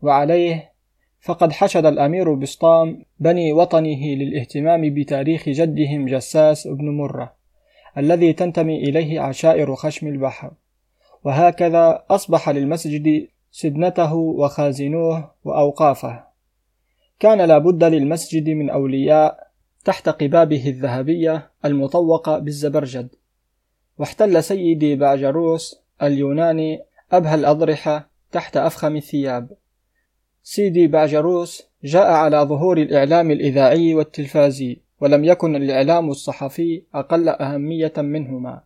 B: وعليه فقد حشد الأمير بسطام بني وطنه للاهتمام بتاريخ جدهم جساس بن مرة. الذي تنتمي إليه عشائر خشم البحر. وهكذا أصبح للمسجد سدنته وخازنوه وأوقافه. كان لابد للمسجد من أولياء تحت قبابه الذهبية المطوقة بالزبرجد. واحتل سيدي باجروس اليوناني أبهى الأضرحة تحت أفخم الثياب. سيدي باجروس جاء على ظهور الإعلام الإذاعي والتلفازي. ولم يكن الإعلام الصحفي أقل أهمية منهما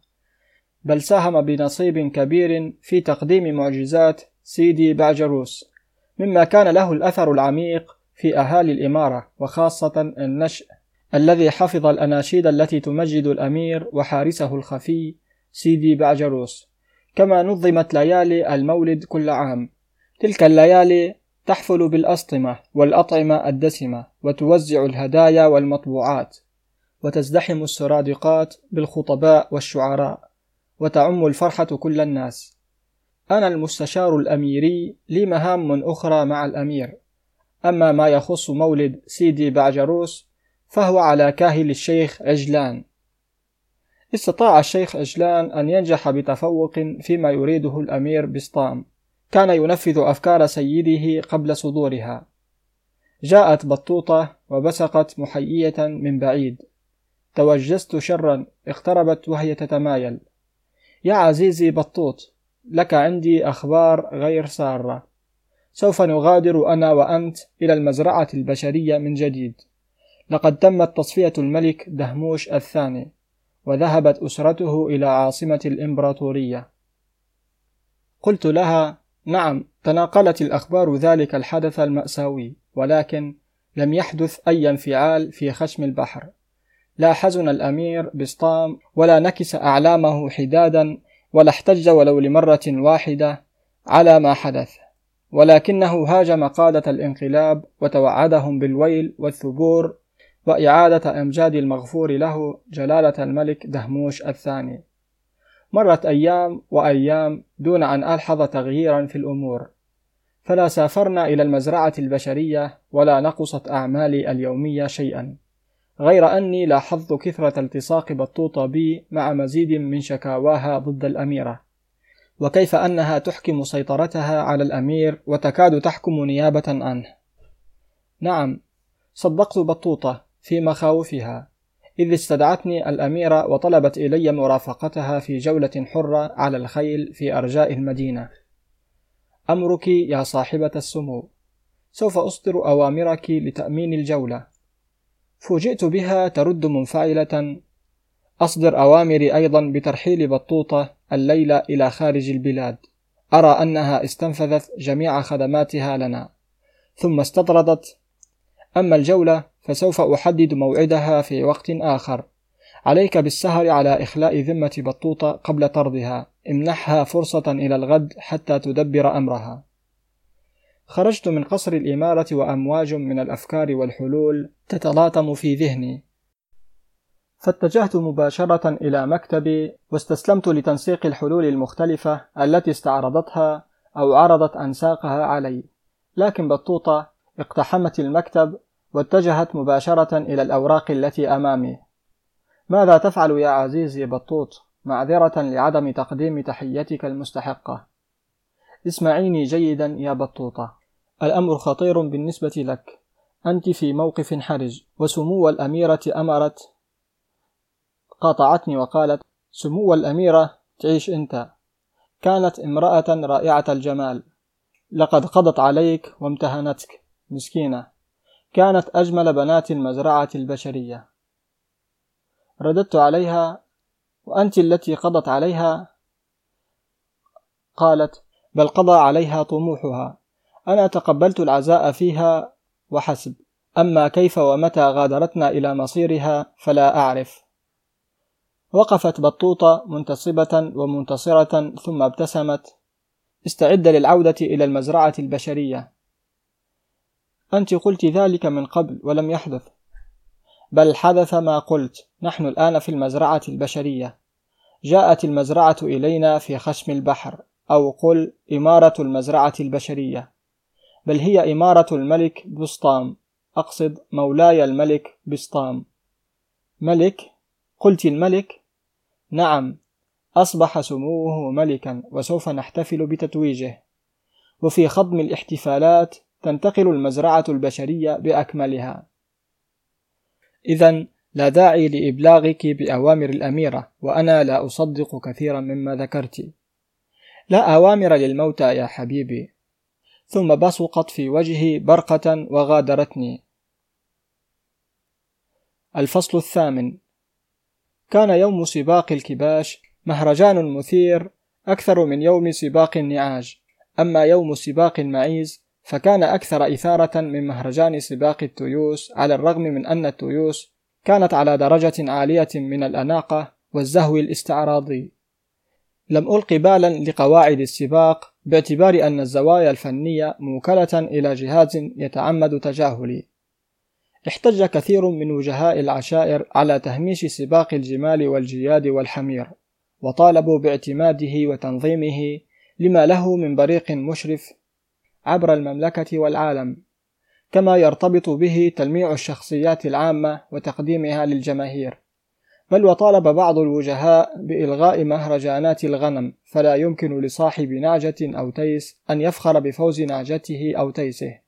B: بل ساهم بنصيب كبير في تقديم معجزات سيدي بعجروس مما كان له الأثر العميق في أهالي الإمارة وخاصة النشء الذي حفظ الأناشيد التي تمجد الأمير وحارسه الخفي سيدي بعجروس كما نظمت ليالي المولد كل عام. تلك الليالي تحفل بالأسطمة والأطعمة الدسمة وتوزع الهدايا والمطبوعات وتزدحم السرادقات بالخطباء والشعراء وتعم الفرحة كل الناس. أنا المستشار الأميري لي مهام أخرى مع الأمير. أما ما يخص مولد سيدي بعجروس فهو على كاهل الشيخ عجلان. استطاع الشيخ عجلان أن ينجح بتفوق فيما يريده الأمير بسطام. كان ينفذ أفكار سيده قبل صدورها. جاءت بطوطة وبسقت محيية من بعيد. توجست شرا اقتربت وهي تتمايل. يا عزيزي بطوط لك عندي أخبار غير سارة. سوف نغادر أنا وأنت إلى المزرعة البشرية من جديد. لقد تمت تصفية الملك دهموش الثاني وذهبت أسرته إلى عاصمة الإمبراطورية. قلت لها نعم تناقلت الأخبار ذلك الحدث المأساوي ولكن لم يحدث أي انفعال في خشم البحر. لا حزن الأمير بسطام ولا نكس أعلامه حدادا ولا احتج ولو لمرة واحدة على ما حدث. ولكنه هاجم قادة الانقلاب وتوعدهم بالويل والثبور وإعادة أمجاد المغفور له جلالة الملك دهموش الثاني. مرت أيام وأيام دون أن ألحظ تغييرا في الأمور. فلا سافرنا إلى المزرعة البشرية ولا نقصت أعمالي اليومية شيئا. غير أني لاحظت كثرة التصاق بطوطة بي مع مزيد من شكاواها ضد الأميرة. وكيف أنها تحكم سيطرتها على الأمير وتكاد تحكم نيابة عنه. نعم صدقت بطوطة في مخاوفها. إذ استدعتني الأميرة وطلبت إلي مرافقتها في جولة حرة على الخيل في أرجاء المدينة. أمرك يا صاحبة السمو سوف أصدر أوامرك لتأمين الجولة. فوجئت بها ترد منفعلة. أصدر أوامري أيضا بترحيل بطوطة الليلة إلى خارج البلاد. أرى أنها استنفذت جميع خدماتها لنا. ثم استطردت. أما الجولة فسوف أحدد موعدها في وقت آخر. عليك بالسهر على إخلاء ذمة بطوطة قبل طردها. امنحها فرصة إلى الغد حتى تدبر أمرها. خرجت من قصر الإمارة وأمواج من الأفكار والحلول تتلاطم في ذهني. فاتجهت مباشرة إلى مكتبي واستسلمت لتنسيق الحلول المختلفة التي استعرضتها أو عرضت أنساقها علي. لكن بطوطة اقتحمت المكتب واتجهت مباشرة إلى الأوراق التي أمامي. ماذا تفعل يا عزيزي بطوط معذرة لعدم تقديم تحيتك المستحقة؟ اسمعيني جيدا يا بطوطة. الأمر خطير بالنسبة لك. أنت في موقف حرج وسمو الأميرة أمرت. قاطعتني وقالت سمو الأميرة تعيش أنت. كانت امرأة رائعة الجمال. لقد قضت عليك وامتهنتك مسكينة. كانت أجمل بنات المزرعة البشرية. رددت عليها وأنت التي قضت عليها؟ قالت بل قضى عليها طموحها. أنا تقبلت العزاء فيها وحسب. أما كيف ومتى غادرتنا إلى مصيرها فلا أعرف. وقفت بطوطة منتصبة ومنتصرة ثم ابتسمت. استعد للعودة إلى المزرعة البشرية. أنت قلت ذلك من قبل ولم يحدث. بل حدث ما قلت. نحن الآن في المزرعة البشرية. جاءت المزرعة إلينا في خشم البحر أو قل إمارة المزرعة البشرية. بل هي إمارة الملك بسطام. أقصد مولاي الملك بسطام. ملك؟ قلت الملك؟ نعم. أصبح سموه ملكا وسوف نحتفل بتتويجه. وفي خضم الاحتفالات تنتقل المزرعة البشرية بأكملها. إذا لا داعي لإبلاغك بأوامر الأميرة وأنا لا أصدق كثيرا مما ذكرت. لا أوامر للموتى يا حبيبي. ثم بصقت في وجهي برقة وغادرتني. الفصل الثامن. كان يوم سباق الكباش مهرجان مثير أكثر من يوم سباق النعاج. أما يوم سباق المعيز فكان أكثر إثارة من مهرجان سباق التيوس على الرغم من أن التيوس كانت على درجة عالية من الأناقة والزهو الاستعراضي. لم ألق بالا لقواعد السباق باعتبار أن الزوايا الفنية موكلة إلى جهاز يتعمد تجاهلي. احتج كثير من وجهاء العشائر على تهميش سباق الجمال والجياد والحمير وطالبوا باعتماده وتنظيمه لما له من بريق مشرف عبر المملكة والعالم كما يرتبط به تلميع الشخصيات العامة وتقديمها للجماهير. بل وطالب بعض الوجهاء بإلغاء مهرجانات الغنم فلا يمكن لصاحب نعجة أو تيس أن يفخر بفوز نعجته أو تيسه.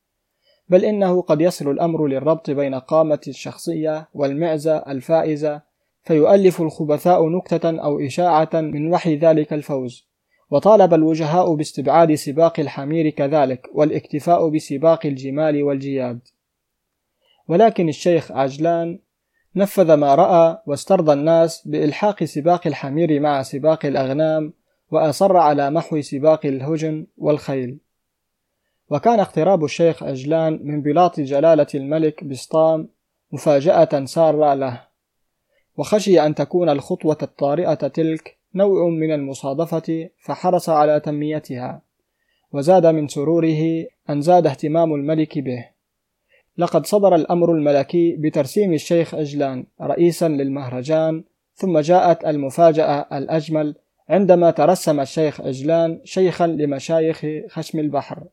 B: بل إنه قد يصل الأمر للربط بين قامة الشخصية والمعزة الفائزة فيؤلف الخبثاء نكتة أو إشاعة من وحي ذلك الفوز. وطالب الوجهاء باستبعاد سباق الحمير كذلك والاكتفاء بسباق الجمال والجياد. ولكن الشيخ عجلان نفذ ما رأى واسترضى الناس بإلحاق سباق الحمير مع سباق الأغنام وأصر على محو سباق الهجن والخيل. وكان اقتراب الشيخ عجلان من بلاط جلالة الملك بسطام مفاجأة سارة له. وخشي أن تكون الخطوة الطارئة تلك نوع من المصادفة فحرص على تنميتها وزاد من سروره أن زاد اهتمام الملك به. لقد صدر الأمر الملكي بترسيم الشيخ أجلان رئيسا للمهرجان ثم جاءت المفاجأة الأجمل عندما ترسم الشيخ أجلان شيخا لمشايخ خشم البحر.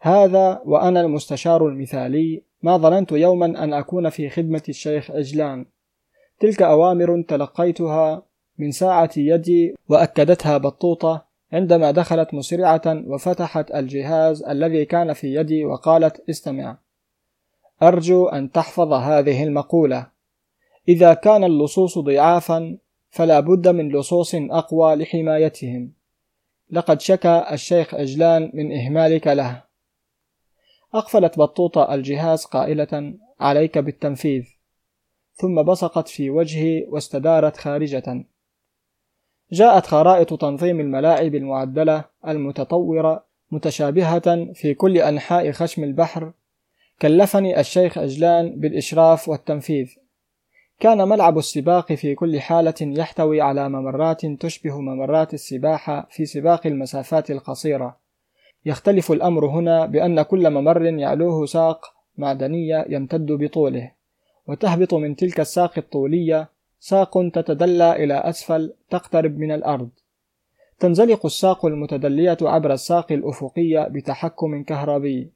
B: هذا وأنا المستشار المثالي ما ظننت يوما أن أكون في خدمة الشيخ أجلان. تلك أوامر تلقيتها من ساعة يدي وأكدتها بطوطة عندما دخلت مسرعة وفتحت الجهاز الذي كان في يدي وقالت استمع. أرجو أن تحفظ هذه المقولة. إذا كان اللصوص ضعافا فلا بد من لصوص أقوى لحمايتهم. لقد شكى الشيخ أجلان من إهمالك له. أقفلت بطوطة الجهاز قائلة عليك بالتنفيذ. ثم بصقت في وجهي واستدارت خارجة. جاءت خرائط تنظيم الملاعب المعدلة المتطورة متشابهة في كل أنحاء خشم البحر كلفني الشيخ أجلان بالإشراف والتنفيذ. كان ملعب السباق في كل حالة يحتوي على ممرات تشبه ممرات السباحة في سباق المسافات القصيرة. يختلف الأمر هنا بأن كل ممر يعلوه ساق معدنية يمتد بطوله وتهبط من تلك الساق الطولية ساق تتدلى إلى أسفل تقترب من الأرض. تنزلق الساق المتدلية عبر الساق الأفقية بتحكم كهربي.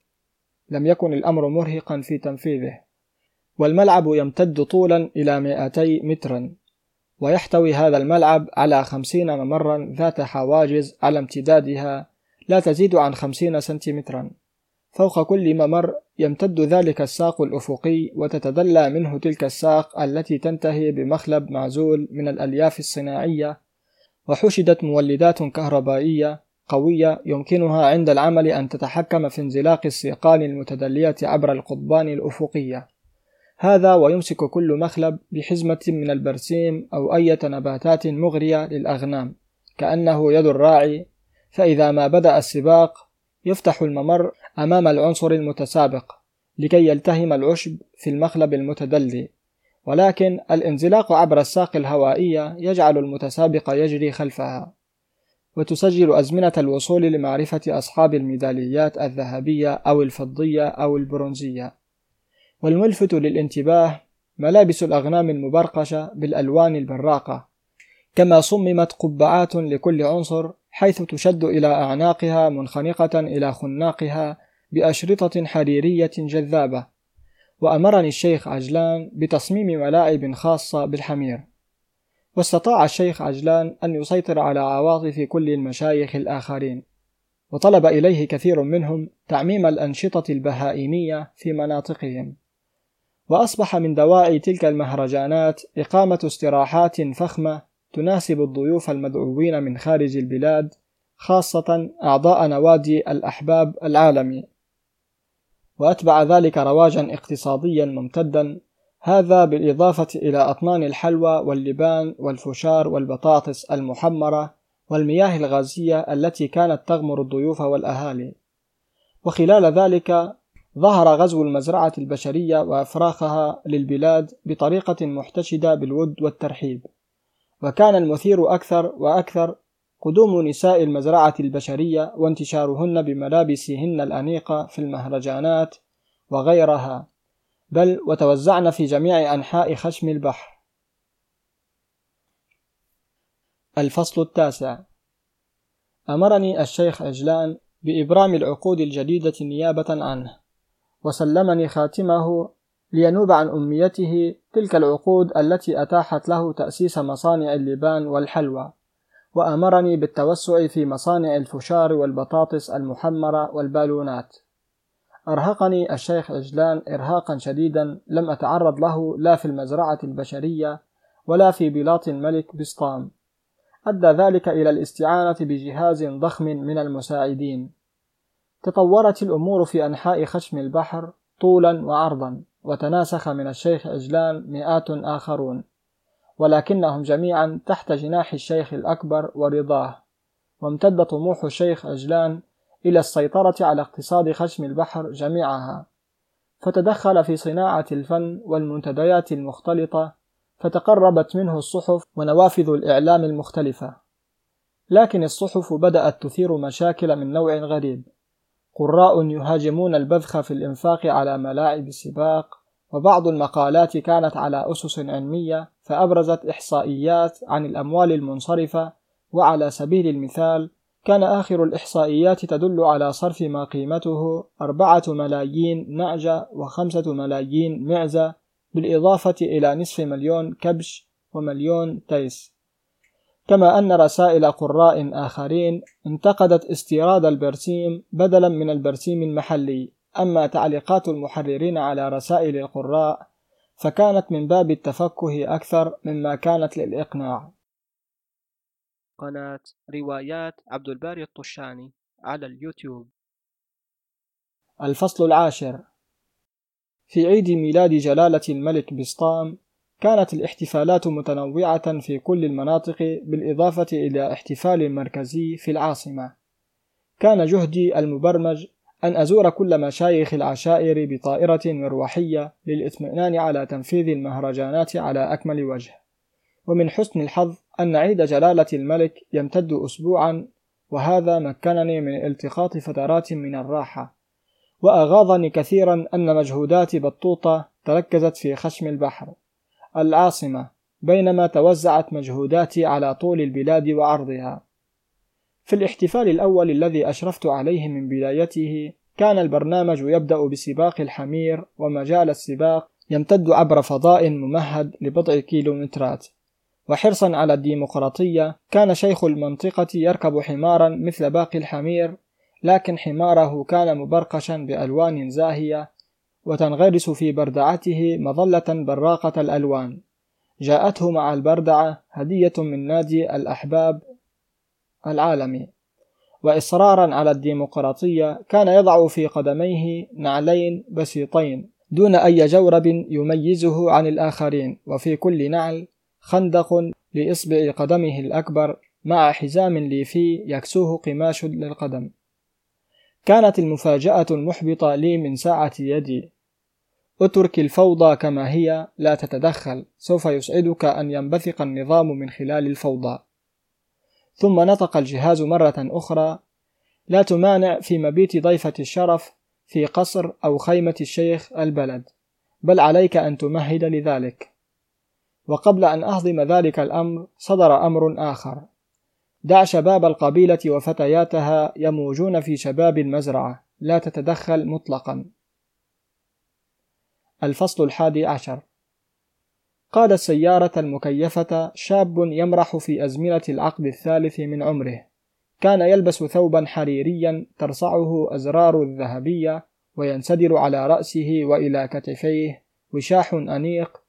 B: لم يكن الأمر مرهقا في تنفيذه. والملعب يمتد طولا إلى 200 مترا. ويحتوي هذا الملعب على خمسين ممرا ذات حواجز على امتدادها لا تزيد عن خمسين سنتيمترا. فوق كل ممر يمتد ذلك الساق الأفقي وتتدلى منه تلك الساق التي تنتهي بمخلب معزول من الألياف الصناعية وحشدت مولدات كهربائية قوية يمكنها عند العمل أن تتحكم في انزلاق السيقان المتدلية عبر القضبان الأفقية. هذا ويمسك كل مخلب بحزمة من البرسيم أو أية نباتات مغرية للأغنام كأنه يد الراعي فإذا ما بدأ السباق يفتح الممر أمام العنصر المتسابق لكي يلتهم العشب في المخلب المتدلي. ولكن الانزلاق عبر الساق الهوائية يجعل المتسابق يجري خلفها وتسجل أزمنة الوصول لمعرفة أصحاب الميداليات الذهبية أو الفضية أو البرونزية. والملفت للانتباه ملابس الأغنام المبرقشة بالألوان البراقة كما صممت قبعات لكل عنصر حيث تشد إلى أعناقها منخنقة إلى خناقها بأشرطة حريرية جذابة. وأمرني الشيخ عجلان بتصميم ملاعب خاصة بالحمير. واستطاع الشيخ عجلان أن يسيطر على عواطف كل المشايخ الآخرين. وطلب إليه كثير منهم تعميم الأنشطة البهائمية في مناطقهم. وأصبح من دواعي تلك المهرجانات إقامة استراحات فخمة تناسب الضيوف المدعوين من خارج البلاد خاصة أعضاء نوادي الأحباب العالمي. وأتبع ذلك رواجا اقتصاديا ممتدا هذا بالإضافة إلى أطنان الحلوى واللبان والفشار والبطاطس المحمرة والمياه الغازية التي كانت تغمر الضيوف والأهالي. وخلال ذلك ظهر غزو المزرعة البشرية وإفراخها للبلاد بطريقة محتشدة بالود والترحيب. وكان المثير أكثر وأكثر قدوم نساء المزرعة البشرية وانتشارهن بملابسهن الأنيقة في المهرجانات وغيرها. بل وتوزعن في جميع أنحاء خشم البحر. الفصل التاسع. أمرني الشيخ عجلان بإبرام العقود الجديدة نيابة عنه وسلمني خاتمه لينوب عن أميته تلك العقود التي أتاحت له تأسيس مصانع اللبان والحلوى وأمرني بالتوسع في مصانع الفشار والبطاطس المحمرة والبالونات. أرهقني الشيخ عجلان إرهاقا شديدا لم أتعرض له لا في المزرعة البشرية ولا في بلاط الملك بسطام. أدى ذلك إلى الاستعانة بجهاز ضخم من المساعدين. تطورت الأمور في أنحاء خشم البحر طولا وعرضا. وتناسخ من الشيخ عجلان مئات آخرون ولكنهم جميعا تحت جناح الشيخ الأكبر ورضاه وامتد طموح الشيخ عجلان إلى السيطرة على اقتصاد خشم البحر جميعها. فتدخل في صناعة الفن والمنتديات المختلطة فتقربت منه الصحف ونوافذ الإعلام المختلفة. لكن الصحف بدأت تثير مشاكل من نوع غريب. قراء يهاجمون البذخ في الإنفاق على ملاعب السباق وبعض المقالات كانت على أسس علمية فأبرزت إحصائيات عن الأموال المنصرفة وعلى سبيل المثال كان آخر الإحصائيات تدل على صرف ما قيمته أربعة ملايين نعجة وخمسة ملايين معزة بالإضافة إلى نصف مليون كبش ومليون تيس. كما أن رسائل قراء آخرين انتقدت استيراد البرسيم بدلا من البرسيم المحلي. أما تعليقات المحررين على رسائل القراء فكانت من باب التفكه أكثر مما كانت للإقناع.
A: قناة روايات عبد الباري الطشاني على اليوتيوب.
B: الفصل العاشر. في عيد ميلاد جلالة الملك بسطام كانت الاحتفالات متنوعة في كل المناطق بالإضافة إلى احتفال مركزي في العاصمة. كان جهدي المبرمج أن أزور كل مشايخ العشائر بطائرة مروحية للإطمئنان على تنفيذ المهرجانات على أكمل وجه. ومن حسن الحظ أن عيد جلالة الملك يمتد أسبوعا وهذا مكنني من التقاط فترات من الراحة. وأغاظني كثيرا أن مجهودات بطوطة تركزت في خشم البحر العاصمة بينما توزعت مجهوداتي على طول البلاد وعرضها في الاحتفال الأول الذي أشرفت عليه من بدايته كان البرنامج يبدأ بسباق الحمير ومجال السباق يمتد عبر فضاء ممهد لبضع كيلومترات. وحرصا على الديمقراطية كان شيخ المنطقة يركب حمارا مثل باقي الحمير لكن حماره كان مبرقشا بألوان زاهية وتنغرس في بردعته مظلة براقة الألوان. جاءته مع البردعة هدية من نادي الأحباب العالمي. وإصرارا على الديمقراطية كان يضع في قدميه نعلين بسيطين دون أي جورب يميزه عن الآخرين وفي كل نعل خندق لإصبع قدمه الأكبر مع حزام ليفي يكسوه قماش للقدم. كانت المفاجأة المحبطة لي من ساعة يدي. اترك الفوضى كما هي لا تتدخل. سوف يسعدك أن ينبثق النظام من خلال الفوضى. ثم نطق الجهاز مرة أخرى. لا تمانع في مبيت ضيفة الشرف في قصر أو خيمة الشيخ البلد. بل عليك أن تمهد لذلك. وقبل أن أهضم ذلك الأمر صدر أمر آخر. دع شباب القبيلة وفتياتها يموجون في شباب المزرعة لا تتدخل مطلقا. الفصل الحادي عشر. قاد السيارة المكيفة شاب يمرح في أزمنة العقد الثالث من عمره. كان يلبس ثوبا حريريا ترصعه أزرار الذهبية وينسدر على رأسه وإلى كتفيه وشاح أنيق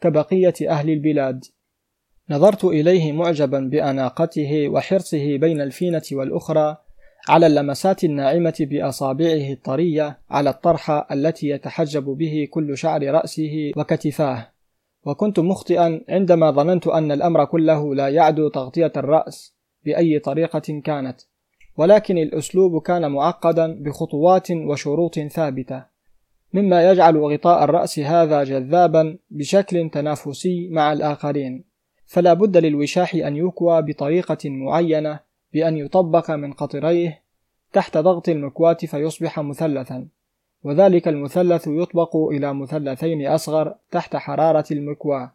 B: كبقية أهل البلاد. نظرت إليه معجبا بأناقته وحرصه بين الفينة والأخرى على اللمسات الناعمة بأصابعه الطرية على الطرحة التي يتحجب به كل شعر رأسه وكتفاه. وكنت مخطئا عندما ظننت أن الأمر كله لا يعدو تغطية الرأس بأي طريقة كانت ولكن الأسلوب كان معقدا بخطوات وشروط ثابتة. مما يجعل غطاء الرأس هذا جذابا بشكل تنافسي مع الآخرين. فلا بد للوشاح أن يكوى بطريقة معينة بأن يطبق من قطريه تحت ضغط المكواة فيصبح مثلثا وذلك المثلث يطبق إلى مثلثين أصغر تحت حرارة المكواة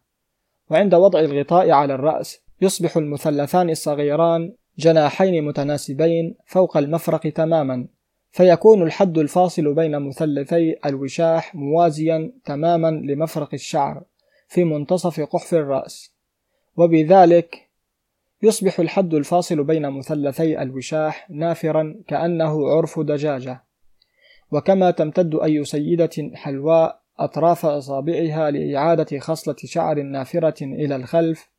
B: وعند وضع الغطاء على الرأس يصبح المثلثان الصغيران جناحين متناسبين فوق المفرق تماما فيكون الحد الفاصل بين مثلثي الوشاح موازيا تماما لمفرق الشعر في منتصف قحف الرأس. وبذلك يصبح الحد الفاصل بين مثلثي الوشاح نافرا كأنه عرف دجاجة. وكما تمتد أي سيدة حلواء أطراف أصابعها لإعادة خصلة شعر نافرة إلى الخلف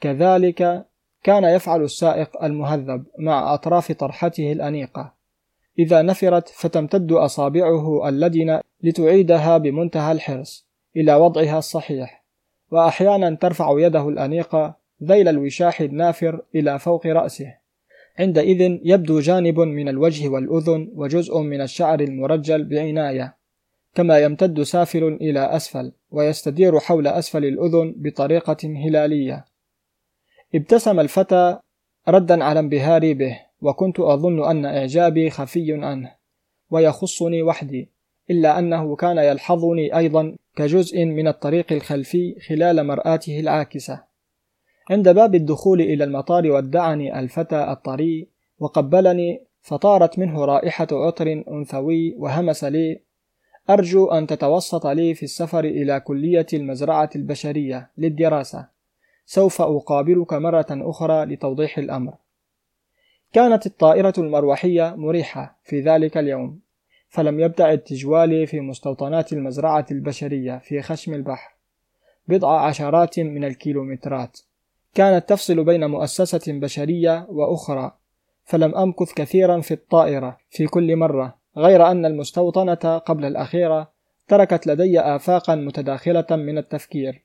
B: كذلك كان يفعل السائق المهذب مع أطراف طرحته الأنيقة. إذا نفرت فتمتد أصابعه اللدنة لتعيدها بمنتهى الحرص إلى وضعها الصحيح وأحيانا ترفع يده الأنيقة ذيل الوشاح النافر إلى فوق رأسه. عندئذ يبدو جانب من الوجه والأذن وجزء من الشعر المرجل بعناية كما يمتد سافل إلى أسفل ويستدير حول أسفل الأذن بطريقة هلالية. ابتسم الفتى ردا على انبهاري به وكنت أظن أن إعجابي خفي عنه ويخصني وحدي إلا أنه كان يلحظني أيضا كجزء من الطريق الخلفي خلال مرآته العاكسة. عند باب الدخول إلى المطار ودعني الفتى الطري وقبلني فطارت منه رائحة عطر أنثوي وهمس لي. أرجو أن تتوسط لي في السفر إلى كلية المزرعة البشرية للدراسة. سوف أقابلك مرة أخرى لتوضيح الأمر. كانت الطائرة المروحية مريحة في ذلك اليوم فلم يبتعد تجوالي في مستوطنات المزرعة البشرية في خشم البحر. بضع عشرات من الكيلومترات. كانت تفصل بين مؤسسة بشرية وأخرى فلم أمكث كثيرا في الطائرة في كل مرة غير أن المستوطنة قبل الأخيرة تركت لدي آفاقا متداخلة من التفكير.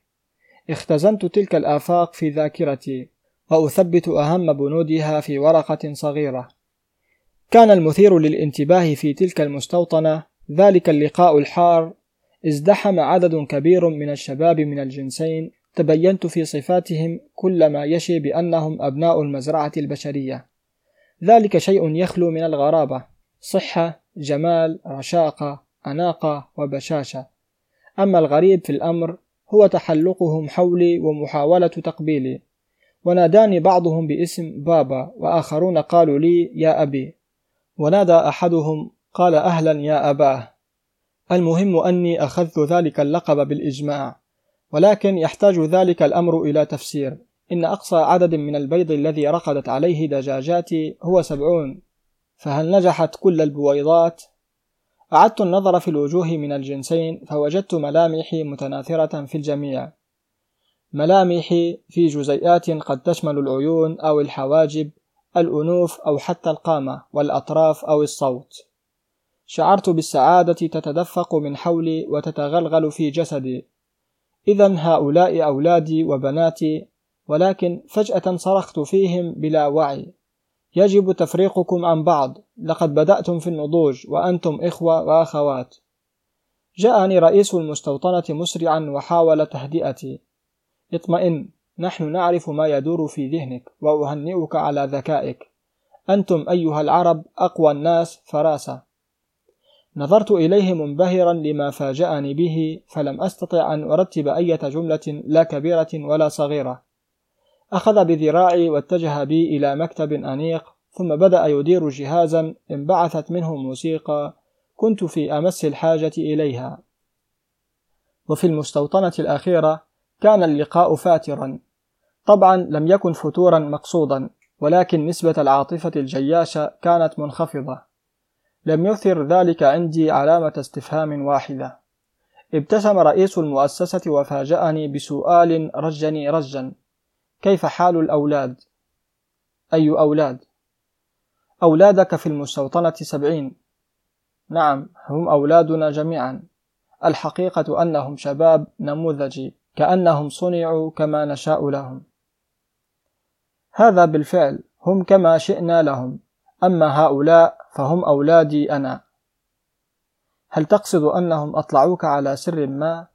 B: اختزنت تلك الآفاق في ذاكرتي وأثبت أهم بنودها في ورقة صغيرة. كان المثير للانتباه في تلك المستوطنة ذلك اللقاء الحار إزدحم عدد كبير من الشباب من الجنسين تبينت في صفاتهم كل ما يشي بأنهم أبناء المزرعة البشرية. ذلك شيء يخلو من الغرابة. صحة جمال رشاقة أناقة وبشاشة. أما الغريب في الأمر هو تحلقهم حولي ومحاولة تقبيلي. وناداني بعضهم باسم بابا وآخرون قالوا لي يا أبي ونادى أحدهم قال أهلا يا أباه المهم أني أخذت ذلك اللقب بالإجماع. ولكن يحتاج ذلك الأمر إلى تفسير. إن أقصى عدد من البيض الذي رقدت عليه دجاجاتي هو سبعون. فهل نجحت كل البويضات؟ أعدت النظر في الوجوه من الجنسين فوجدت ملامحي متناثرة في الجميع. ملامحي في جزيئات قد تشمل العيون أو الحواجب الأنوف أو حتى القامة والأطراف أو الصوت. شعرت بالسعادة تتدفق من حولي وتتغلغل في جسدي. إذا هؤلاء أولادي وبناتي ولكن فجأة صرخت فيهم بلا وعي. يجب تفريقكم عن بعض. لقد بدأتم في النضوج وأنتم إخوة وأخوات. جاءني رئيس المستوطنة مسرعا وحاول تهدئتي. اطمئن نحن نعرف ما يدور في ذهنك وأهنئك على ذكائك. أنتم أيها العرب أقوى الناس فراسة. نظرت إليه منبهرا لما فاجأني به فلم أستطع أن أرتب أية جملة لا كبيرة ولا صغيرة. أخذ بذراعي واتجه بي إلى مكتب أنيق ثم بدأ يدير جهازا انبعثت منه موسيقى كنت في أمس الحاجة إليها. وفي المستوطنة الأخيرة كان اللقاء فاترا. طبعا لم يكن فتورا مقصودا ولكن نسبة العاطفة الجياشة كانت منخفضة. لم يثر ذلك عندي علامة استفهام واحدة. ابتسم رئيس المؤسسة وفاجأني بسؤال رجني رجا كيف حال الأولاد؟ أي أولاد؟ أولادك في المستوطنة سبعين. نعم هم أولادنا جميعا. الحقيقة أنهم شباب نموذجي كأنهم صنعوا كما نشاء لهم. هذا بالفعل هم كما شئنا لهم. أما هؤلاء فهم أولادي أنا. هل تقصد أنهم أطلعوك على سر ما؟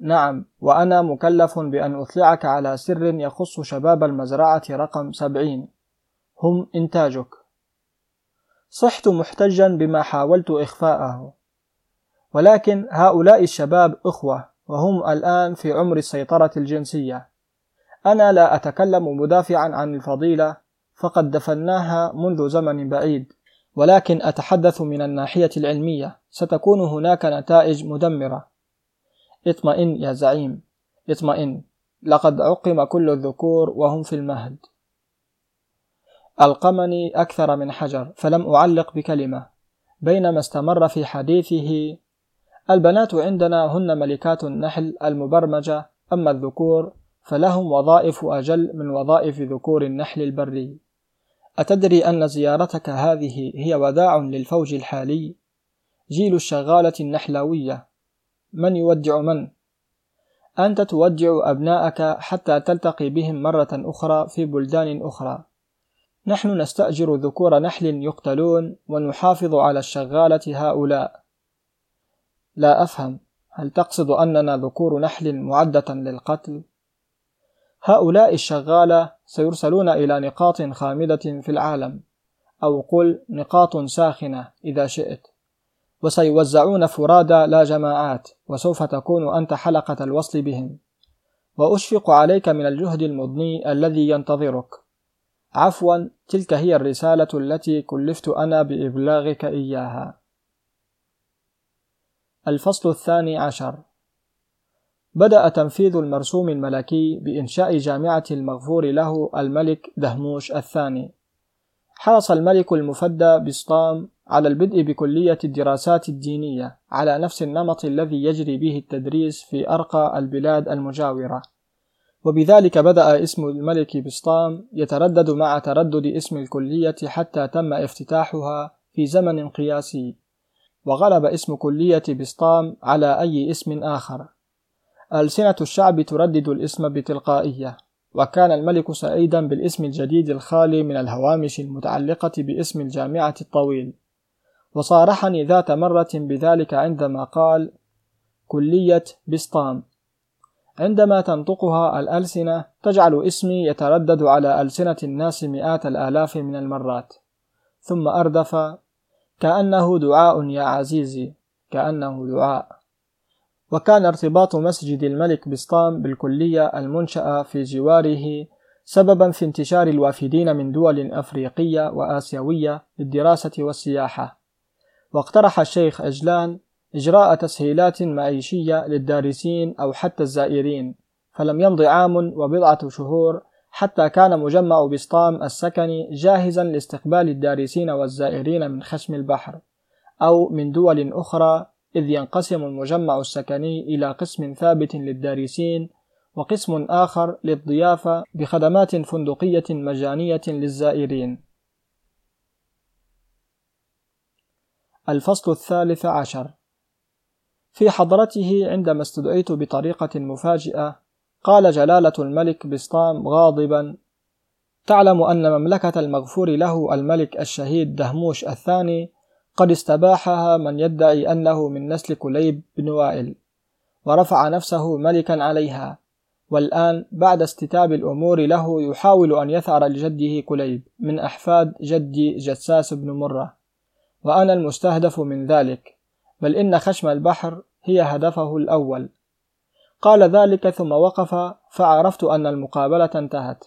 B: نعم وأنا مكلف بأن أطلعك على سر يخص شباب المزرعة رقم سبعين. هم إنتاجك. صحت محتجا بما حاولت إخفاءه. ولكن هؤلاء الشباب أخوة وهم الآن في عمر السيطرة الجنسية. أنا لا أتكلم مدافعا عن الفضيلة فقد دفناها منذ زمن بعيد. ولكن أتحدث من الناحية العلمية ستكون هناك نتائج مدمرة. اطمئن يا زعيم. اطمئن. لقد عقم كل الذكور وهم في المهد. ألقمني أكثر من حجر فلم أعلق بكلمة. بينما استمر في حديثه البنات عندنا هن ملكات النحل المبرمجة أما الذكور فلهم وظائف أجل من وظائف ذكور النحل البري. أتدري أن زيارتك هذه هي وداع للفوج الحالي؟ جيل الشغالة النحلوية. من يودع من؟ أنت تودع أبناءك حتى تلتقي بهم مرة أخرى في بلدان أخرى. نحن نستأجر ذكور نحل يقتلون ونحافظ على الشغالة هؤلاء. لا أفهم. هل تقصد أننا ذكور نحل معدة للقتل؟ هؤلاء الشغالة سيرسلون إلى نقاط خامدة في العالم أو قل نقاط ساخنة إذا شئت. وسيوزعون فرادى لا جماعات وسوف تكون أنت حلقة الوصل بهم. وأشفق عليك من الجهد المضني الذي ينتظرك. عفوا تلك هي الرسالة التي كلفت أنا بإبلاغك إياها. الفصل الثاني عشر. بدأ تنفيذ المرسوم الملكي بإنشاء جامعة المغفور له الملك دهموش الثاني. حرص الملك المفدى بسطام على البدء بكلية الدراسات الدينية على نفس النمط الذي يجري به التدريس في أرقى البلاد المجاورة. وبذلك بدأ اسم الملك بسطام يتردد مع تردد اسم الكلية حتى تم افتتاحها في زمن قياسي. وغلب اسم كلية بسطام على أي اسم آخر. ألسنة الشعب تردد الاسم بتلقائية وكان الملك سعيدا بالاسم الجديد الخالي من الهوامش المتعلقة باسم الجامعة الطويل. وصارحني ذات مرة بذلك عندما قال كلية بسطام عندما تنطقها الألسنة تجعل اسمي يتردد على ألسنة الناس مئات الآلاف من المرات. ثم أردف كأنه دعاء يا عزيزي كأنه دعاء وكان ارتباط مسجد الملك بسطام بالكلية المنشأة في جواره سببا في انتشار الوافدين من دول أفريقية وآسيوية للدراسة والسياحة. واقترح الشيخ أجلان إجراء تسهيلات معيشية للدارسين أو حتى الزائرين فلم يمض عام وبضعة شهور حتى كان مجمع بسطام السكني جاهزا لاستقبال الدارسين والزائرين من خشم البحر أو من دول أخرى إذ ينقسم المجمع السكني إلى قسم ثابت للدارسين وقسم آخر للضيافة بخدمات فندقية مجانية للزائرين. الفصل الثالث عشر في حضرته عندما استدعيت بطريقة مفاجئة قال جلالة الملك بسطام غاضبا تعلم أن مملكة المغفور له الملك الشهيد دهموش الثاني قد استباحها من يدعي أنه من نسل كليب بن وائل ورفع نفسه ملكا عليها والآن بعد استتاب الأمور له يحاول أن يثأر لجده كليب من أحفاد جدي جساس بن مرة. وأنا المستهدف من ذلك بل إن خشم البحر هي هدفه الأول. قال ذلك ثم وقف فعرفت أن المقابلة انتهت.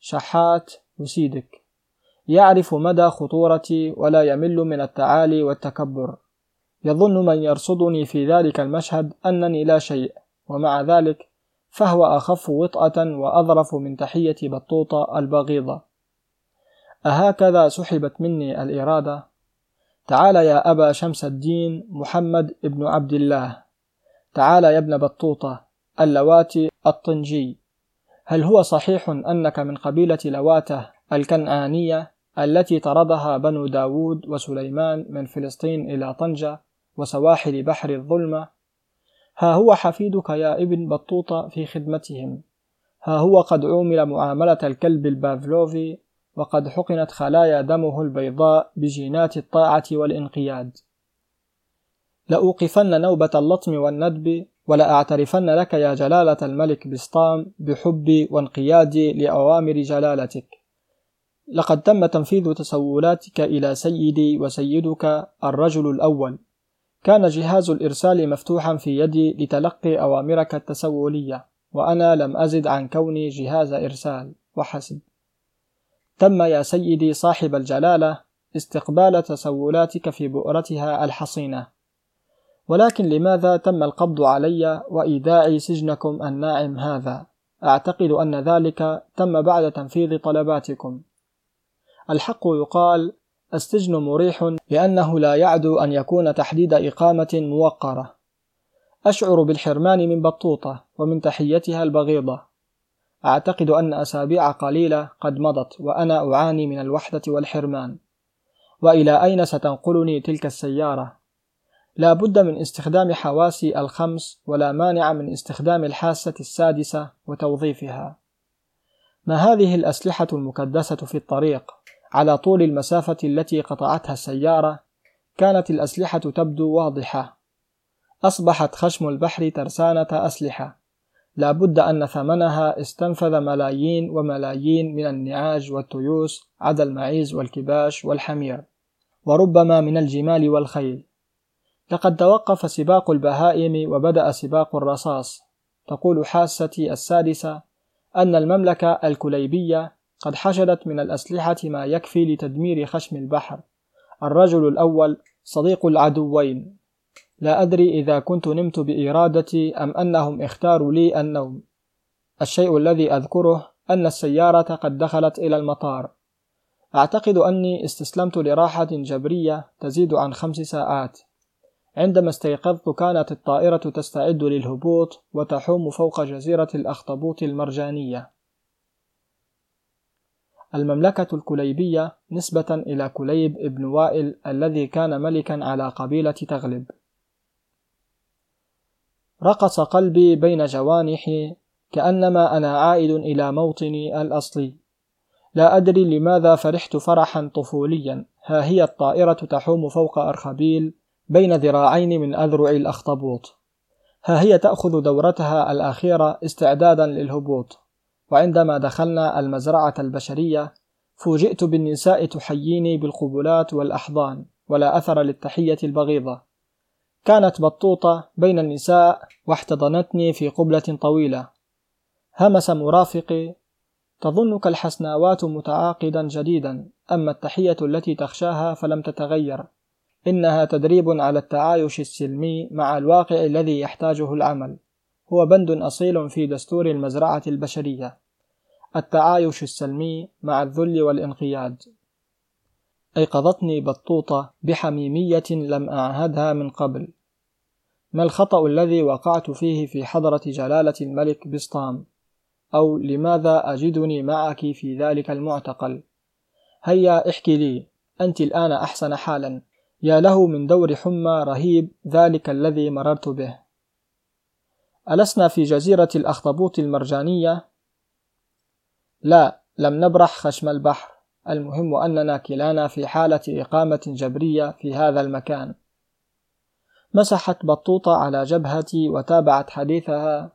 B: شحات يسيدك يعرف مدى خطورتي ولا يمل من التعالي والتكبر. يظن من يرصدني في ذلك المشهد أنني لا شيء ومع ذلك فهو أخف وطأة وأظرف من تحية بطوطة البغيضة. أهكذا سحبت مني الإرادة. تعال يا أبا شمس الدين محمد ابن عبد الله. تعال يا ابن بطوطة اللواتي الطنجي. هل هو صحيح أنك من قبيلة لواته الكنعانية؟ التي طردها بنو داود وسليمان من فلسطين إلى طنجة وسواحل بحر الظلمة. ها هو حفيدك يا ابن بطوطة في خدمتهم. ها هو قد عومل معاملة الكلب البافلوفي وقد حقنت خلايا دمه البيضاء بجينات الطاعة والانقياد. لأوقفن نوبة اللطم والندب ولأعترفن لك يا جلالة الملك بسطام بحبي وانقيادي لأوامر جلالتك. لقد تم تنفيذ تسولاتك إلى سيدي وسيدك الرجل الأول. كان جهاز الإرسال مفتوحا في يدي لتلقي أوامرك التسولية وأنا لم أزد عن كوني جهاز إرسال. وحسب. تم يا سيدي صاحب الجلالة استقبال تسولاتك في بؤرتها الحصينة. ولكن لماذا تم القبض علي وإيداعي سجنكم الناعم هذا؟ أعتقد أن ذلك تم بعد تنفيذ طلباتكم. الحق يقال السجن مريح لأنه لا يعدو أن يكون تحديد إقامة موقرة أشعر بالحرمان من بطوطة ومن تحيتها البغيضة أعتقد أن أسابيع قليلة قد مضت وأنا أعاني من الوحدة والحرمان وإلى أين ستنقلني تلك السيارة؟ لا بد من استخدام حواسي الخمس ولا مانع من استخدام الحاسة السادسة وتوظيفها ما هذه الأسلحة المكدسة في الطريق؟ على طول المسافة التي قطعتها السيارة كانت الأسلحة تبدو واضحة. أصبحت خشم البحر ترسانة أسلحة. لا بد أن ثمنها استنفذ ملايين وملايين من النعاج والتيوس عدا المعيز والكباش والحمير. وربما من الجمال والخيل. لقد توقف سباق البهائم وبدأ سباق الرصاص. تقول حاستي السادسة أن المملكة الكليبية قد حشدت من الأسلحة ما يكفي لتدمير خشم البحر. الرجل الأول صديق العدوين. لا أدري إذا كنت نمت بإرادتي أم أنهم اختاروا لي النوم. الشيء الذي أذكره أن السيارة قد دخلت إلى المطار. أعتقد أني استسلمت لراحة جبرية تزيد عن خمس ساعات. عندما استيقظت كانت الطائرة تستعد للهبوط وتحوم فوق جزيرة الأخطبوط المرجانية. المملكة الكليبية نسبة إلى كليب ابن وائل الذي كان ملكا على قبيلة تغلب. رقص قلبي بين جوانحي كأنما أنا عائد إلى موطني الأصلي. لا أدري لماذا فرحت فرحا طفوليا. ها هي الطائرة تحوم فوق أرخبيل بين ذراعين من أذرع الأخطبوط. ها هي تأخذ دورتها الأخيرة استعدادا للهبوط. وعندما دخلنا المزرعة البشرية فوجئت بالنساء تحييني بالقبلات والأحضان ولا أثر للتحية البغيضة. كانت بطوطة بين النساء واحتضنتني في قبلة طويلة. همس مرافقي تظنك الحسناوات متعاقدا جديدا أما التحية التي تخشاها فلم تتغير. إنها تدريب على التعايش السلمي مع الواقع الذي يحتاجه العمل. هو بند أصيل في دستور المزرعة البشرية التعايش السلمي مع الذل والانقياد. أيقظتني بطوطة بحميمية لم أعهدها من قبل. ما الخطأ الذي وقعت فيه في حضرة جلالة الملك بسطام؟ أو لماذا أجدني معك في ذلك المعتقل؟ هيا احكي لي أنت الآن أحسن حالا. يا له من دور حمى رهيب ذلك الذي مررت به. ألسنا في جزيرة الأخطبوط المرجانية؟ لا لم نبرح خشم البحر. المهم أننا كلانا في حالة إقامة جبرية في هذا المكان. مسحت بطوطة على جبهتي وتابعت حديثها.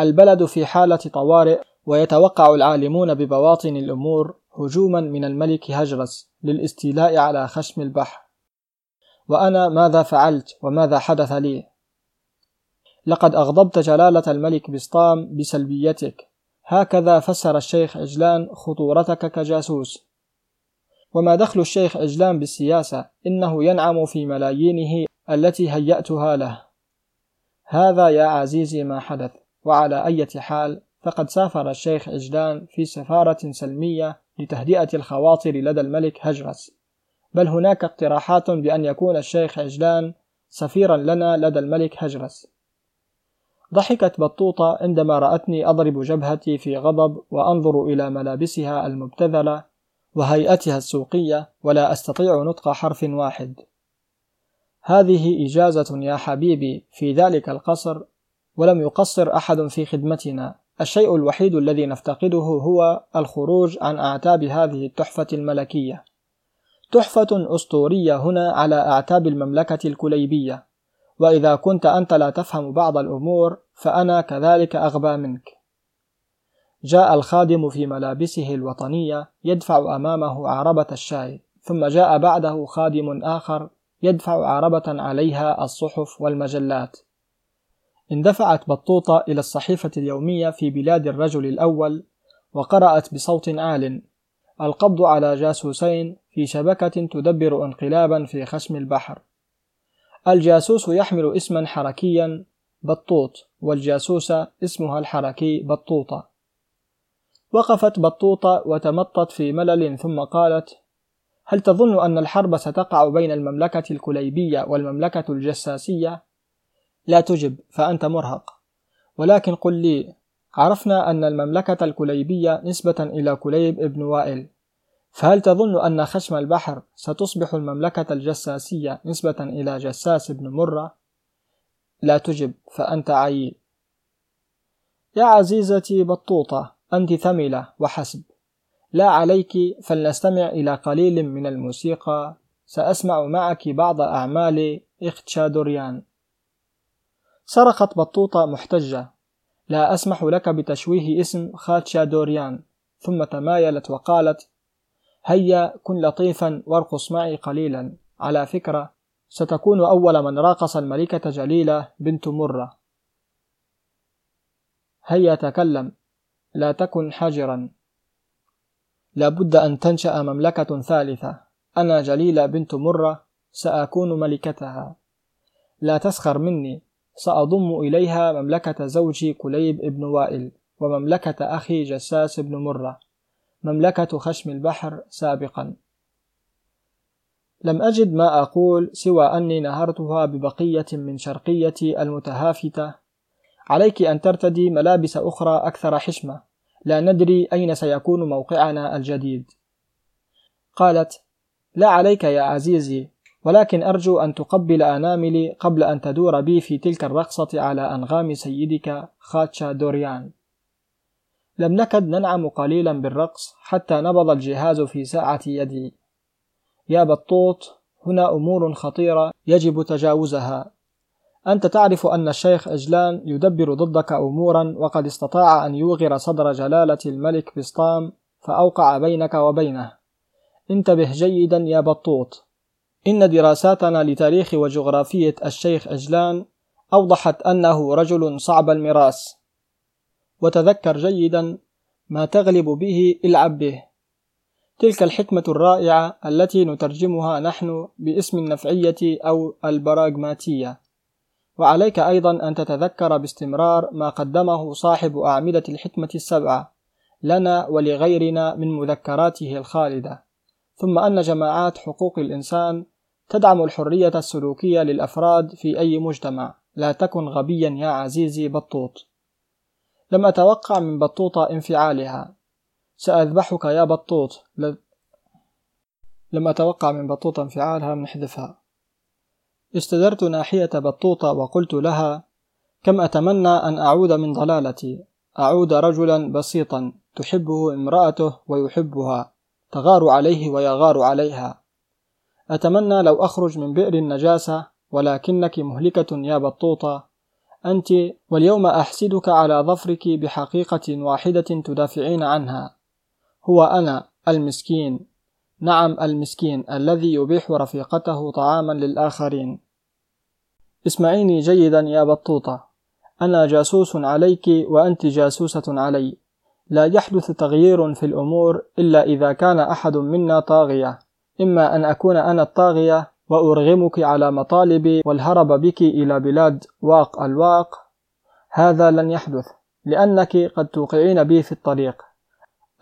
B: البلد في حالة طوارئ ويتوقع العالمون ببواطن الأمور هجوما من الملك هجرس للاستيلاء على خشم البحر. وأنا ماذا فعلت وماذا حدث لي؟ لقد أغضبت جلالة الملك بسطام بسلبيتك. هكذا فسر الشيخ عجلان خطورتك كجاسوس. وما دخل الشيخ عجلان بالسياسة إنه ينعم في ملايينه التي هيأتها له. هذا يا عزيزي ما حدث وعلى أي حال فقد سافر الشيخ عجلان في سفارة سلمية لتهدئة الخواطر لدى الملك هجرس. بل هناك اقتراحات بأن يكون الشيخ عجلان سفيرا لنا لدى الملك هجرس. ضحكت بطوطة عندما رأتني أضرب جبهتي في غضب وأنظر إلى ملابسها المبتذلة وهيئتها السوقية ولا أستطيع نطق حرف واحد. هذه إجازة يا حبيبي في ذلك القصر ولم يقصر أحد في خدمتنا. الشيء الوحيد الذي نفتقده هو الخروج عن أعتاب هذه التحفة الملكية. تحفة أسطورية هنا على أعتاب المملكة الكليبية. وإذا كنت أنت لا تفهم بعض الأمور فأنا كذلك أغبى منك. جاء الخادم في ملابسه الوطنية يدفع أمامه عربة الشاي ثم جاء بعده خادم آخر يدفع عربة عليها الصحف والمجلات. اندفعت بطوطة إلى الصحيفة اليومية في بلاد الرجل الأول وقرأت بصوت عال القبض على جاسوسين في شبكة تدبر انقلابا في خشم البحر. الجاسوس يحمل اسما حركيا بطوط والجاسوسة اسمها الحركي بطوطة وقفت بطوطة وتمطت في ملل ثم قالت هل تظن أن الحرب ستقع بين المملكة الكليبية والمملكة الجساسية؟ لا تجب فأنت مرهق. ولكن قل لي عرفنا أن المملكة الكليبية نسبة إلى كليب ابن وائل. فهل تظن أن خشم البحر ستصبح المملكة الجساسية نسبة إلى جساس بن مرة؟ لا تجب فأنت عيل يا عزيزتي بطوطة أنت ثملة وحسب. لا عليك فلنستمع إلى قليل من الموسيقى. سأسمع معك بعض أعمال إختشادوريان. صرخت بطوطة محتجة. لا أسمح لك بتشويه اسم خاتشادوريان. ثم تمايلت وقالت هيا كن لطيفا وارقص معي قليلا. على فكرة ستكون أول من راقص الملكة جليلة بنت مرة. هيا تكلم. لا تكن حجرا. لابد أن تنشأ مملكة ثالثة. أنا جليلة بنت مرة سأكون ملكتها. لا تسخر مني. سأضم إليها مملكة زوجي كليب ابن وائل ومملكة أخي جساس بن مرة. مملكة خشم البحر سابقا. لم أجد ما أقول سوى أني نهرتها ببقية من شرقيتي المتهافتة. عليك أن ترتدي ملابس أخرى أكثر حشمة. لا ندري أين سيكون موقعنا الجديد. قالت لا عليك يا عزيزي ولكن أرجو أن تقبل أناملي قبل أن تدور بي في تلك الرقصة على أنغام سيدك خاتشا دوريان. لم نكد ننعم قليلا بالرقص حتى نبض الجهاز في ساعة يدي. يا بطوط هنا أمور خطيرة يجب تجاوزها. أنت تعرف أن الشيخ إجلان يدبر ضدك أمورا وقد استطاع أن يوغر صدر جلالة الملك بسطام فأوقع بينك وبينه. انتبه جيدا يا بطوط. إن دراساتنا لتاريخ وجغرافية الشيخ أجلان أوضحت أنه رجل صعب المراس وتذكر جيدا ما تغلب به العب به. تلك الحكمة الرائعة التي نترجمها نحن باسم النفعية أو البراغماتية. وعليك أيضا أن تتذكر باستمرار ما قدمه صاحب أعمدة الحكمة السبعة لنا ولغيرنا من مذكراته الخالدة. ثم أن جماعات حقوق الإنسان تدعم الحرية السلوكية للأفراد في أي مجتمع لا تكن غبيا يا عزيزي بطوط. لم أتوقع من بطوطة انفعالها. سأذبحك يا بطوط. ل... لم أتوقع من بطوطة انفعالها نحذفها استدرت ناحية بطوطة وقلت لها كم أتمنى أن أعود من ضلالتي؟ أعود رجلا بسيطا تحبه امرأته ويحبها. تغار عليه ويغار عليها. أتمنى لو أخرج من بئر النجاسة ولكنك مهلكة يا بطوطة أنت واليوم أحسدك على ظفرك بحقيقة واحدة تدافعين عنها. هو أنا المسكين. نعم المسكين الذي يبيح رفيقته طعاما للآخرين. اسمعيني جيدا يا بطوطة. أنا جاسوس عليك وأنت جاسوسة علي. لا يحدث تغيير في الأمور إلا إذا كان أحد منا طاغية. إما أن أكون أنا الطاغية وأرغمك على مطالبي والهرب بك إلى بلاد واق الواق. هذا لن يحدث لأنك قد توقعين بي في الطريق.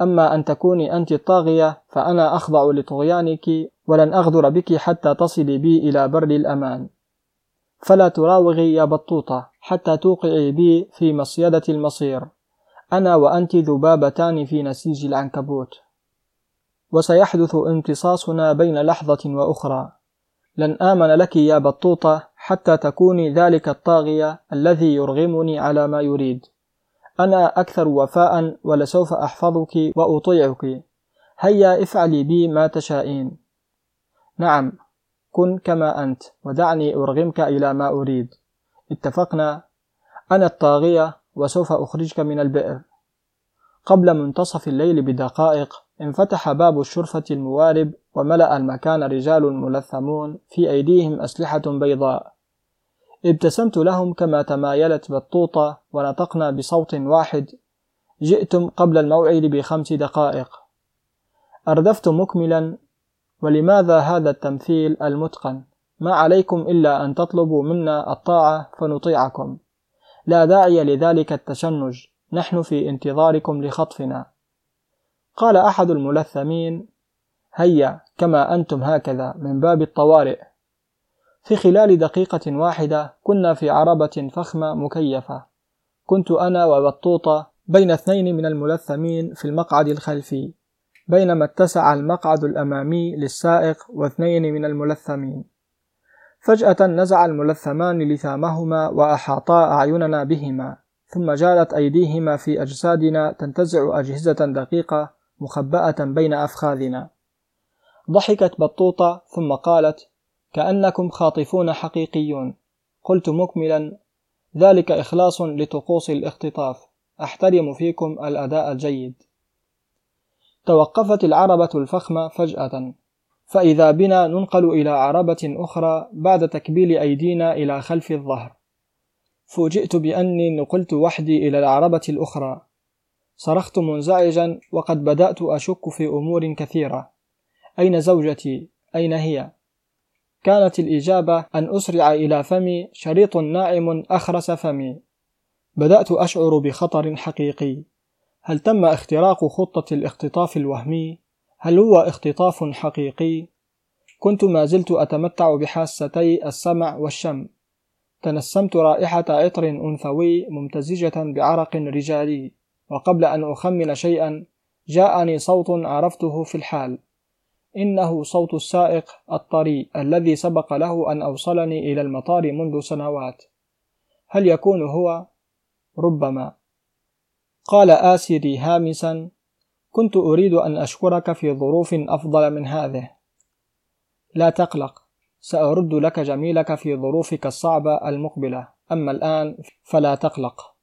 B: أما أن تكوني أنت الطاغية فأنا أخضع لطغيانك ولن أغدر بك حتى تصلي بي إلى بر الأمان. فلا تراوغي يا بطوطة حتى توقعي بي في مصيدة المصير. أنا وأنت ذبابتان في نسيج العنكبوت. وسيحدث امتصاصنا بين لحظة وأخرى. لن آمن لك يا بطوطة حتى تكوني ذلك الطاغية الذي يرغمني على ما يريد. أنا أكثر وفاء ولسوف أحفظك وأطيعك. هيا افعلي بي ما تشائين نعم كن كما أنت ودعني أرغمك إلى ما أريد. اتفقنا؟ أنا الطاغية وسوف أخرجك من البئر. قبل منتصف الليل بدقائق انفتح باب الشرفة الموارب وملأ المكان رجال ملثمون في أيديهم أسلحة بيضاء. ابتسمت لهم كما تمايلت بطوطة ونطقنا بصوت واحد جئتم قبل الموعد بخمس دقائق. أردفت مكملا ولماذا هذا التمثيل المتقن؟ ما عليكم إلا أن تطلبوا منا الطاعة فنطيعكم. لا داعي لذلك التشنج. نحن في انتظاركم لخطفنا. قال أحد الملثمين هيا كما أنتم هكذا من باب الطوارئ. في خلال دقيقة واحدة كنا في عربة فخمة مكيفة. كنت أنا وبطوطة بين اثنين من الملثمين في المقعد الخلفي بينما اتسع المقعد الأمامي للسائق واثنين من الملثمين. فجأة نزع الملثمان لثامهما وأحاطا أعيننا بهما ثم جالت أيديهما في أجسادنا تنتزع أجهزة دقيقة مخبأة بين أفخاذنا. ضحكت بطوطة ثم قالت كأنكم خاطفون حقيقيون. قلت مكملا ذلك إخلاص لطقوس الاختطاف. أحترم فيكم الأداء الجيد. توقفت العربة الفخمة فجأة. فإذا بنا ننقل إلى عربة أخرى بعد تكبيل أيدينا إلى خلف الظهر. فوجئت بأني نقلت وحدي إلى العربة الأخرى. صرخت منزعجا وقد بدأت أشك في أمور كثيرة. أين زوجتي؟ أين هي؟ كانت الإجابة أن أسرع إلى فمي شريط ناعم أخرس فمي بدأت أشعر بخطر حقيقي هل تم اختراق خطة الاختطاف الوهمي؟ هل هو اختطاف حقيقي؟ كنت ما زلت أتمتع بحاستي السمع والشم تنسمت رائحة عطر أنثوي ممتزجة بعرق رجالي وقبل أن أخمن شيئا جاءني صوت عرفته في الحال إنه صوت السائق الطري الذي سبق له أن أوصلني إلى المطار منذ سنوات. هل يكون هو؟ ربما. قال آسري هامسا كنت أريد أن أشكرك في ظروف أفضل من هذه. لا تقلق سأرد لك جميلك في ظروفك الصعبة المقبلة أما الآن فلا تقلق.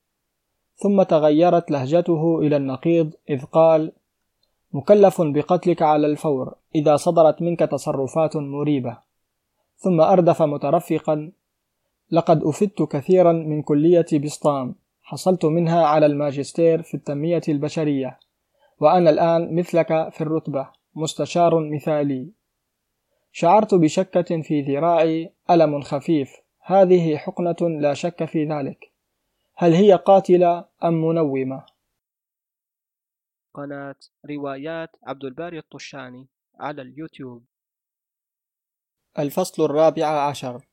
B: ثم تغيرت لهجته إلى النقيض إذ قال مكلف بقتلك على الفور إذا صدرت منك تصرفات مريبة. ثم أردف مترفقا لقد أفدت كثيرا من كلية بسطام حصلت منها على الماجستير في التنمية البشرية وأنا الآن مثلك في الرتبة مستشار مثالي. شعرت بشكة في ذراعي ألم خفيف هذه حقنة لا شك في ذلك. هل هي قاتلة أم منومة؟
A: قناة روايات عبد الباري الطشاني على اليوتيوب.
B: الفصل الرابع عشر.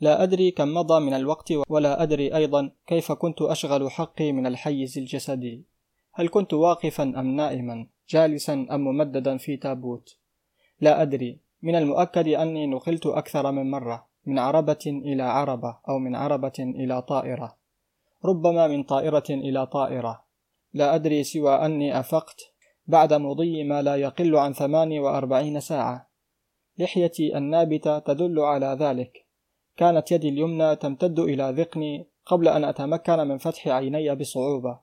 B: لا أدري كم مضى من الوقت ولا أدري أيضا كيف كنت أشغل حقي من الحيز الجسدي. هل كنت واقفا أم نائما جالسا أم ممددا في تابوت؟ لا أدري. من المؤكد أني نقلت أكثر من مرة من عربة إلى عربة أو من عربة إلى طائرة. ربما من طائرة إلى طائرة. لا أدري سوى أني أفقت بعد مضي ما لا يقل عن ثمان وأربعين ساعة. لحيتي النابتة تدل على ذلك. كانت يدي اليمنى تمتد إلى ذقني قبل أن أتمكن من فتح عيني بصعوبة.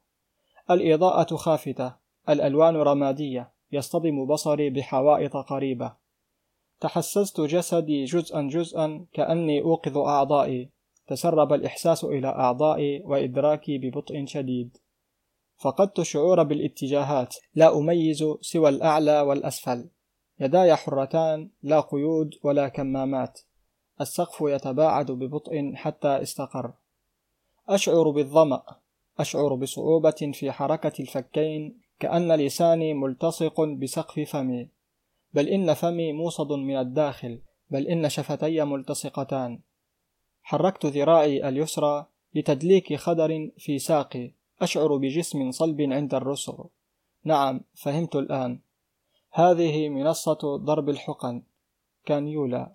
B: الإضاءة خافتة الألوان رمادية يصطدم بصري بحوائط قريبة. تحسست جسدي جزءا جزءا كأني أوقظ أعضائي. تسرب الإحساس إلى أعضائي وإدراكي ببطء شديد. فقدت الشعور بالاتجاهات لا أميز سوى الأعلى والأسفل. يداي حرتان لا قيود ولا كمامات. السقف يتباعد ببطء حتى استقر. أشعر بالظمأ أشعر بصعوبة في حركة الفكين كأن لساني ملتصق بسقف فمي. بل إن فمي موصد من الداخل بل إن شفتي ملتصقتان. حركت ذراعي اليسرى لتدليك خدر في ساقي. أشعر بجسم صلب عند الرسغ. نعم فهمت الآن. هذه منصة ضرب الحقن. كانيولا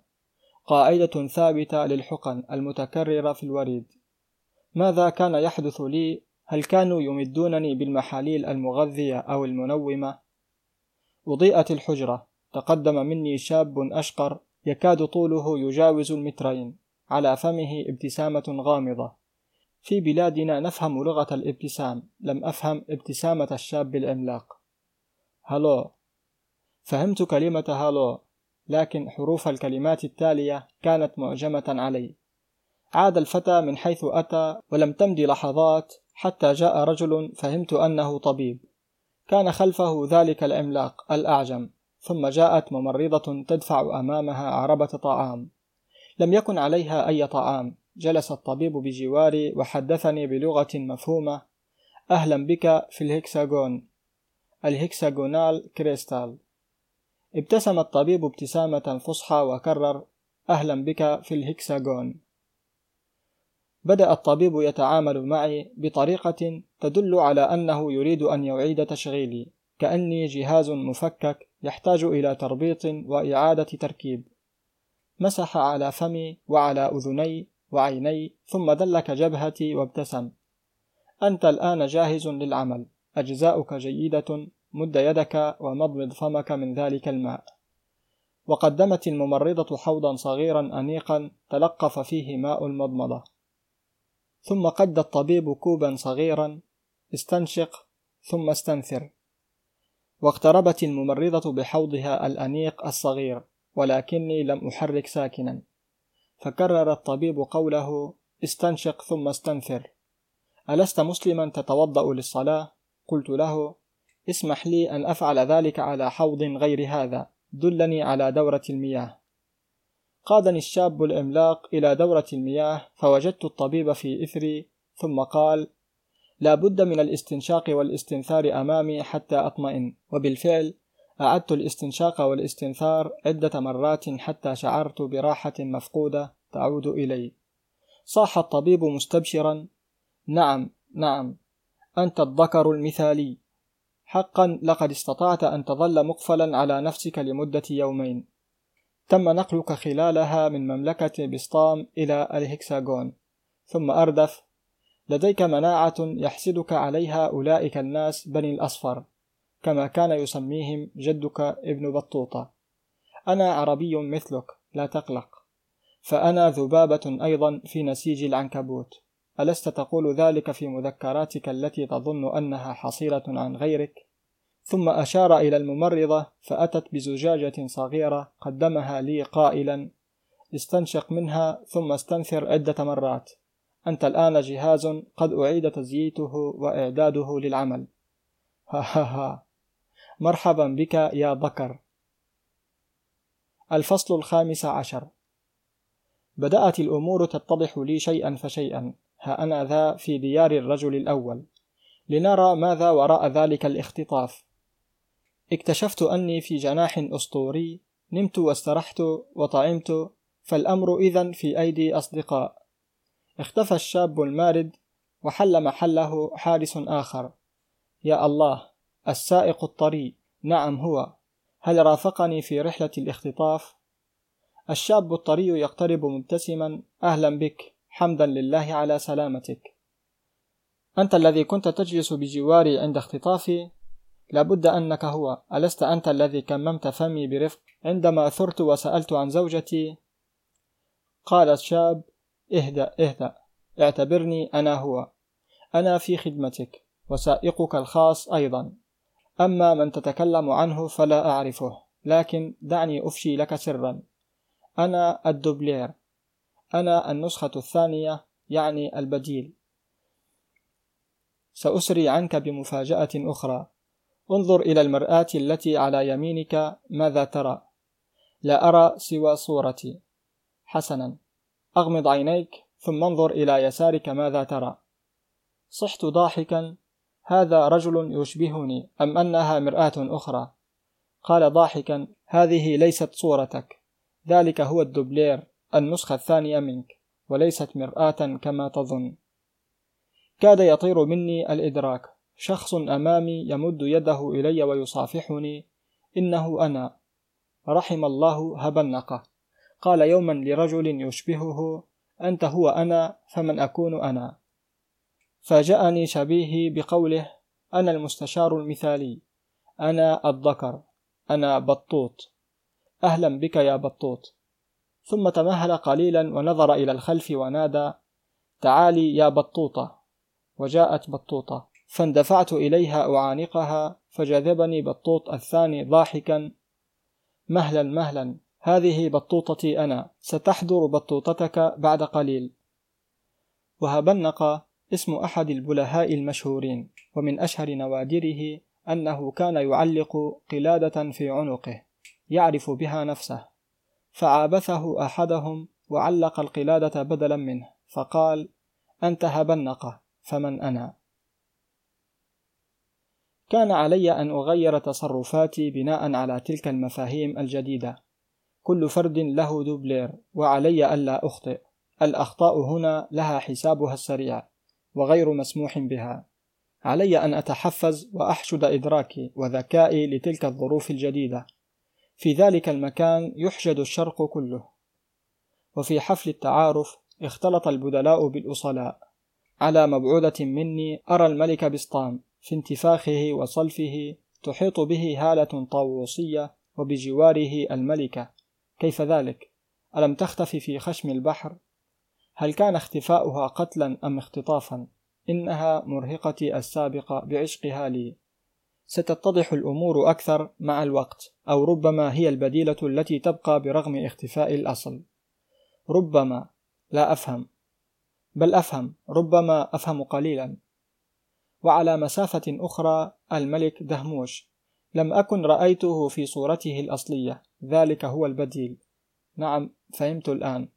B: قاعدة ثابتة للحقن المتكررة في الوريد. ماذا كان يحدث لي؟ هل كانوا يمدونني بالمحاليل المغذية أو المنومة؟ أضيئت الحجرة. تقدم مني شاب أشقر يكاد طوله يجاوز المترين. على فمه ابتسامة غامضة. في بلادنا نفهم لغة الابتسام. لم أفهم ابتسامة الشاب العملاق هلو. فهمت كلمة هالو لكن حروف الكلمات التالية كانت معجمة علي. عاد الفتى من حيث أتى ولم تمض لحظات حتى جاء رجل فهمت أنه طبيب. كان خلفه ذلك العملاق الأعجم ثم جاءت ممرضة تدفع أمامها عربة طعام. لم يكن عليها أي طعام. جلس الطبيب بجواري وحدثني بلغة مفهومة. أهلا بك في الهكساغون. الهكساغونال كريستال. ابتسم الطبيب ابتسامة فصحى وكرر أهلا بك في الهكساغون. بدأ الطبيب يتعامل معي بطريقة تدل على أنه يريد أن يعيد تشغيلي. كأني جهاز مفكك يحتاج إلى تربيط وإعادة تركيب. مسح على فمي وعلى أذني وعيني ثم دلك جبهتي وابتسم. أنت الآن جاهز للعمل. أجزاؤك جيدة مد يدك ومضمض فمك من ذلك الماء. وقدمت الممرضة حوضا صغيرا أنيقا تلقف فيه ماء المضمضة. ثم قد الطبيب كوبا صغيرا. استنشق ثم استنثر. واقتربت الممرضة بحوضها الأنيق الصغير ولكني لم أحرك ساكنا. فكرر الطبيب قوله استنشق ثم استنثر. ألست مسلما تتوضأ للصلاة؟ قلت له اسمح لي أن أفعل ذلك على حوض غير هذا دلني على دورة المياه. قادني الشاب العملاق إلى دورة المياه فوجدت الطبيب في إثري ثم قال لا بد من الاستنشاق والاستنثار أمامي حتى أطمئن. وبالفعل أعدت الاستنشاق والاستنثار عدة مرات حتى شعرت براحة مفقودة تعود إلي. صاح الطبيب مستبشرا نعم نعم أنت الذكر المثالي. حقا لقد استطعت أن تظل مقفلا على نفسك لمدة يومين. تم نقلك خلالها من مملكة بسطام إلى الهكساغون. ثم أردف لديك مناعة يحسدك عليها أولئك الناس بني الأصفر. كما كان يسميهم جدك ابن بطوطة. أنا عربي مثلك لا تقلق. فأنا ذبابة أيضا في نسيج العنكبوت. ألست تقول ذلك في مذكراتك التي تظن أنها حصيرة عن غيرك؟ ثم أشار إلى الممرضة فأتت بزجاجة صغيرة قدمها لي قائلا استنشق منها ثم استنثر عدة مرات. أنت الآن جهاز قد أعيد تزييته وإعداده للعمل. ها ها ها. مرحبا بك يا بكر. الفصل الخامس عشر. بدأت الأمور تتضح لي شيئا فشيئا. ها أنا ذا في ديار الرجل الأول. لنرى ماذا وراء ذلك الاختطاف. اكتشفت أني في جناح أسطوري. نمت واسترحت وطعمت. فالأمر إذا في أيدي أصدقاء. اختفى الشاب المارد وحل محله حارس آخر. يا الله. السائق الطري. نعم هو. هل رافقني في رحلة الاختطاف؟ الشاب الطري يقترب مبتسما. أهلا بك. حمدا لله على سلامتك. أنت الذي كنت تجلس بجواري عند اختطافي؟ لابد أنك هو. ألست أنت الذي كممت فمي برفق عندما ثرت وسألت عن زوجتي؟ قال الشاب اهدأ اهدأ. اعتبرني أنا هو. أنا في خدمتك. وسائقك الخاص أيضا. أما من تتكلم عنه فلا أعرفه لكن دعني أفشي لك سرا. أنا الدوبلير. أنا النسخة الثانية يعني البديل. سأسري عنك بمفاجأة أخرى. انظر إلى المرآة التي على يمينك ماذا ترى؟ لا أرى سوى صورتي. حسنا. أغمض عينيك ثم انظر إلى يسارك ماذا ترى؟ صحت ضاحكا. هذا رجل يشبهني أم أنها مرآة أخرى؟ قال ضاحكا هذه ليست صورتك. ذلك هو الدوبلير النسخة الثانية منك وليست مرآة كما تظن. كاد يطير مني الإدراك. شخص أمامي يمد يده إلي ويصافحني. إنه أنا. رحم الله هبنقة قال يوما لرجل يشبهه أنت هو أنا فمن أكون أنا؟ فاجأني شبيهي بقوله أنا المستشار المثالي أنا الذكر أنا بطوط أهلا بك يا بطوط. ثم تمهل قليلا ونظر إلى الخلف ونادى تعالي يا بطوطة. وجاءت بطوطة فاندفعت إليها أعانقها فجذبني بطوط الثاني ضاحكا مهلا مهلا هذه بطوطتي أنا ستحضر بطوطتك بعد قليل. وهبنق اسم أحد البلهاء المشهورين ومن أشهر نوادره أنه كان يعلق قلادة في عنقه يعرف بها نفسه. فعابثه أحدهم وعلق القلادة بدلا منه فقال أنت هبنقة فمن أنا؟ كان علي أن أغير تصرفاتي بناء على تلك المفاهيم الجديدة. كل فرد له دوبلير وعلي ألا أخطئ. الأخطاء هنا لها حسابها السريع. وغير مسموح بها. علي أن أتحفز وأحشد إدراكي وذكائي لتلك الظروف الجديدة. في ذلك المكان يحشد الشرق كله. وفي حفل التعارف اختلط البدلاء بالأصلاء. على مبعوثة مني أرى الملك بسطام في انتفاخه وصلفه تحيط به هالة طاووسية وبجواره الملكة. كيف ذلك؟ ألم تختفي في خشم البحر؟ هل كان اختفاؤها قتلا أم اختطافا؟ إنها مرهقتي السابقة بعشقها لي. ستتضح الأمور أكثر مع الوقت أو ربما هي البديلة التي تبقى برغم اختفاء الأصل. ربما. لا أفهم. بل أفهم. ربما أفهم قليلا. وعلى مسافة أخرى الملك دهموش. لم أكن رأيته في صورته الأصلية. ذلك هو البديل. نعم فهمت الآن.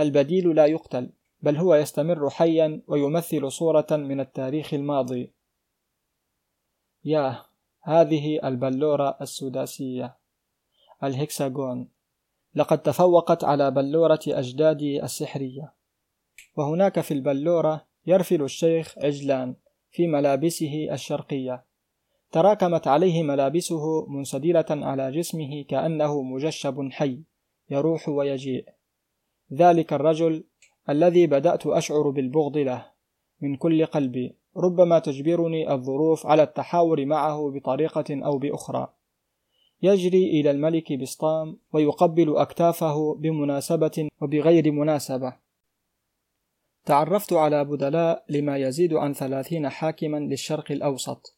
B: البديل لا يقتل بل هو يستمر حيا ويمثل صورة من التاريخ الماضي. ياه هذه البلورة السداسية. الهكساغون. لقد تفوقت على بلورة أجدادي السحرية. وهناك في البلورة يرفل الشيخ عجلان في ملابسه الشرقية. تراكمت عليه ملابسه منسدلة على جسمه كأنه مجشب حي يروح ويجيء. ذلك الرجل الذي بدأت أشعر بالبغض له من كل قلبي ربما تجبرني الظروف على التحاور معه بطريقة أو بأخرى. يجري إلى الملك بسطام ويقبل أكتافه بمناسبة وبغير مناسبة. تعرفت على بدلاء لما يزيد عن ثلاثين حاكما للشرق الأوسط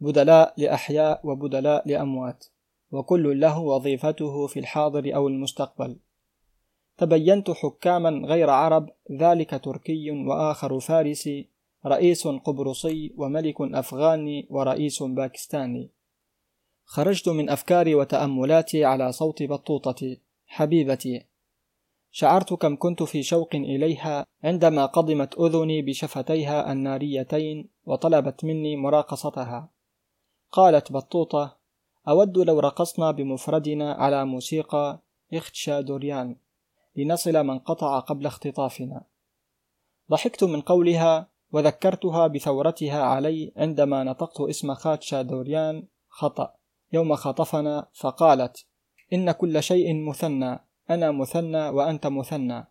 B: بدلاء لأحياء وبدلاء لأموات وكل له وظيفته في الحاضر أو المستقبل. تبينت حكاما غير عرب ذلك تركي وآخر فارسي رئيس قبرصي وملك أفغاني ورئيس باكستاني. خرجت من أفكاري وتأملاتي على صوت بطوطتي حبيبتي شعرت كم كنت في شوق إليها عندما قضمت أذني بشفتيها الناريتين وطلبت مني مراقصتها. قالت بطوطة أود لو رقصنا بمفردنا على موسيقى إختشادوريان. لنصل من قطع قبل اختطافنا. ضحكت من قولها وذكرتها بثورتها علي عندما نطقت اسم خاتشادوريان خطأ. يوم خطفنا فقالت إن كل شيء مثنى أنا مثنى وأنت مثنى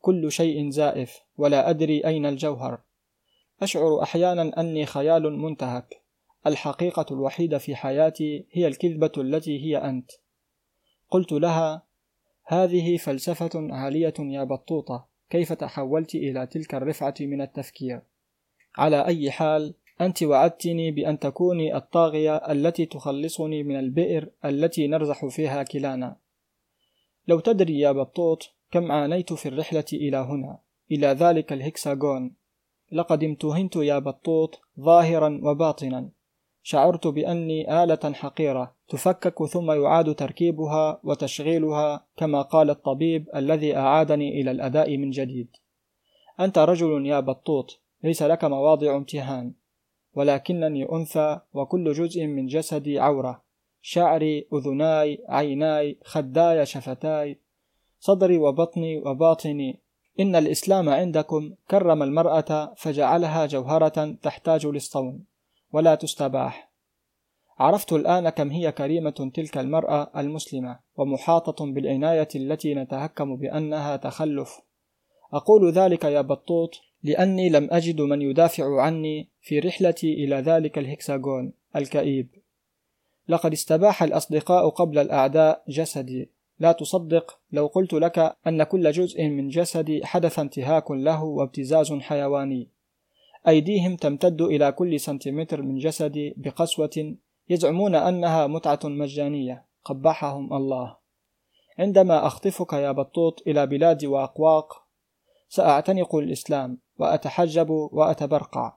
B: كل شيء زائف ولا أدري أين الجوهر. أشعر أحيانا أني خيال منتهك. الحقيقة الوحيدة في حياتي هي الكذبة التي هي أنت. قلت لها هذه فلسفة عالية يا بطوطة كيف تحولت إلى تلك الرفعة من التفكير؟ على أي حال أنت وعدتني بأن تكوني الطاغية التي تخلصني من البئر التي نرزح فيها كلانا. لو تدري يا بطوط كم عانيت في الرحلة إلى هنا إلى ذلك الهكساغون. لقد امتهنت يا بطوط ظاهرا وباطنا. شعرت بأني آلة حقيرة تفكك ثم يعاد تركيبها وتشغيلها كما قال الطبيب الذي أعادني إلى الأداء من جديد. أنت رجل يا بطوط ليس لك مواضع امتهان ولكنني أنثى وكل جزء من جسدي عورة شعري أذناي عيناي خداي شفتاي صدري وبطني وباطني. إن الإسلام عندكم كرم المرأة فجعلها جوهرة تحتاج للصون. ولا تستباح. عرفت الآن كم هي كريمة تلك المرأة المسلمة ومحاطة بالعناية التي نتهكم بأنها تخلف. أقول ذلك يا بطوط لأني لم أجد من يدافع عني في رحلتي إلى ذلك الهكساغون الكئيب. لقد استباح الأصدقاء قبل الأعداء جسدي. لا تصدق لو قلت لك أن كل جزء من جسدي حدث انتهاك له وابتزاز حيواني. أيديهم تمتد إلى كل سنتيمتر من جسدي بقسوة يزعمون أنها متعة مجانية. قبحهم الله. عندما أخطفك يا بطوط إلى بلاد وأقواق سأعتنق الإسلام وأتحجب وأتبرقع.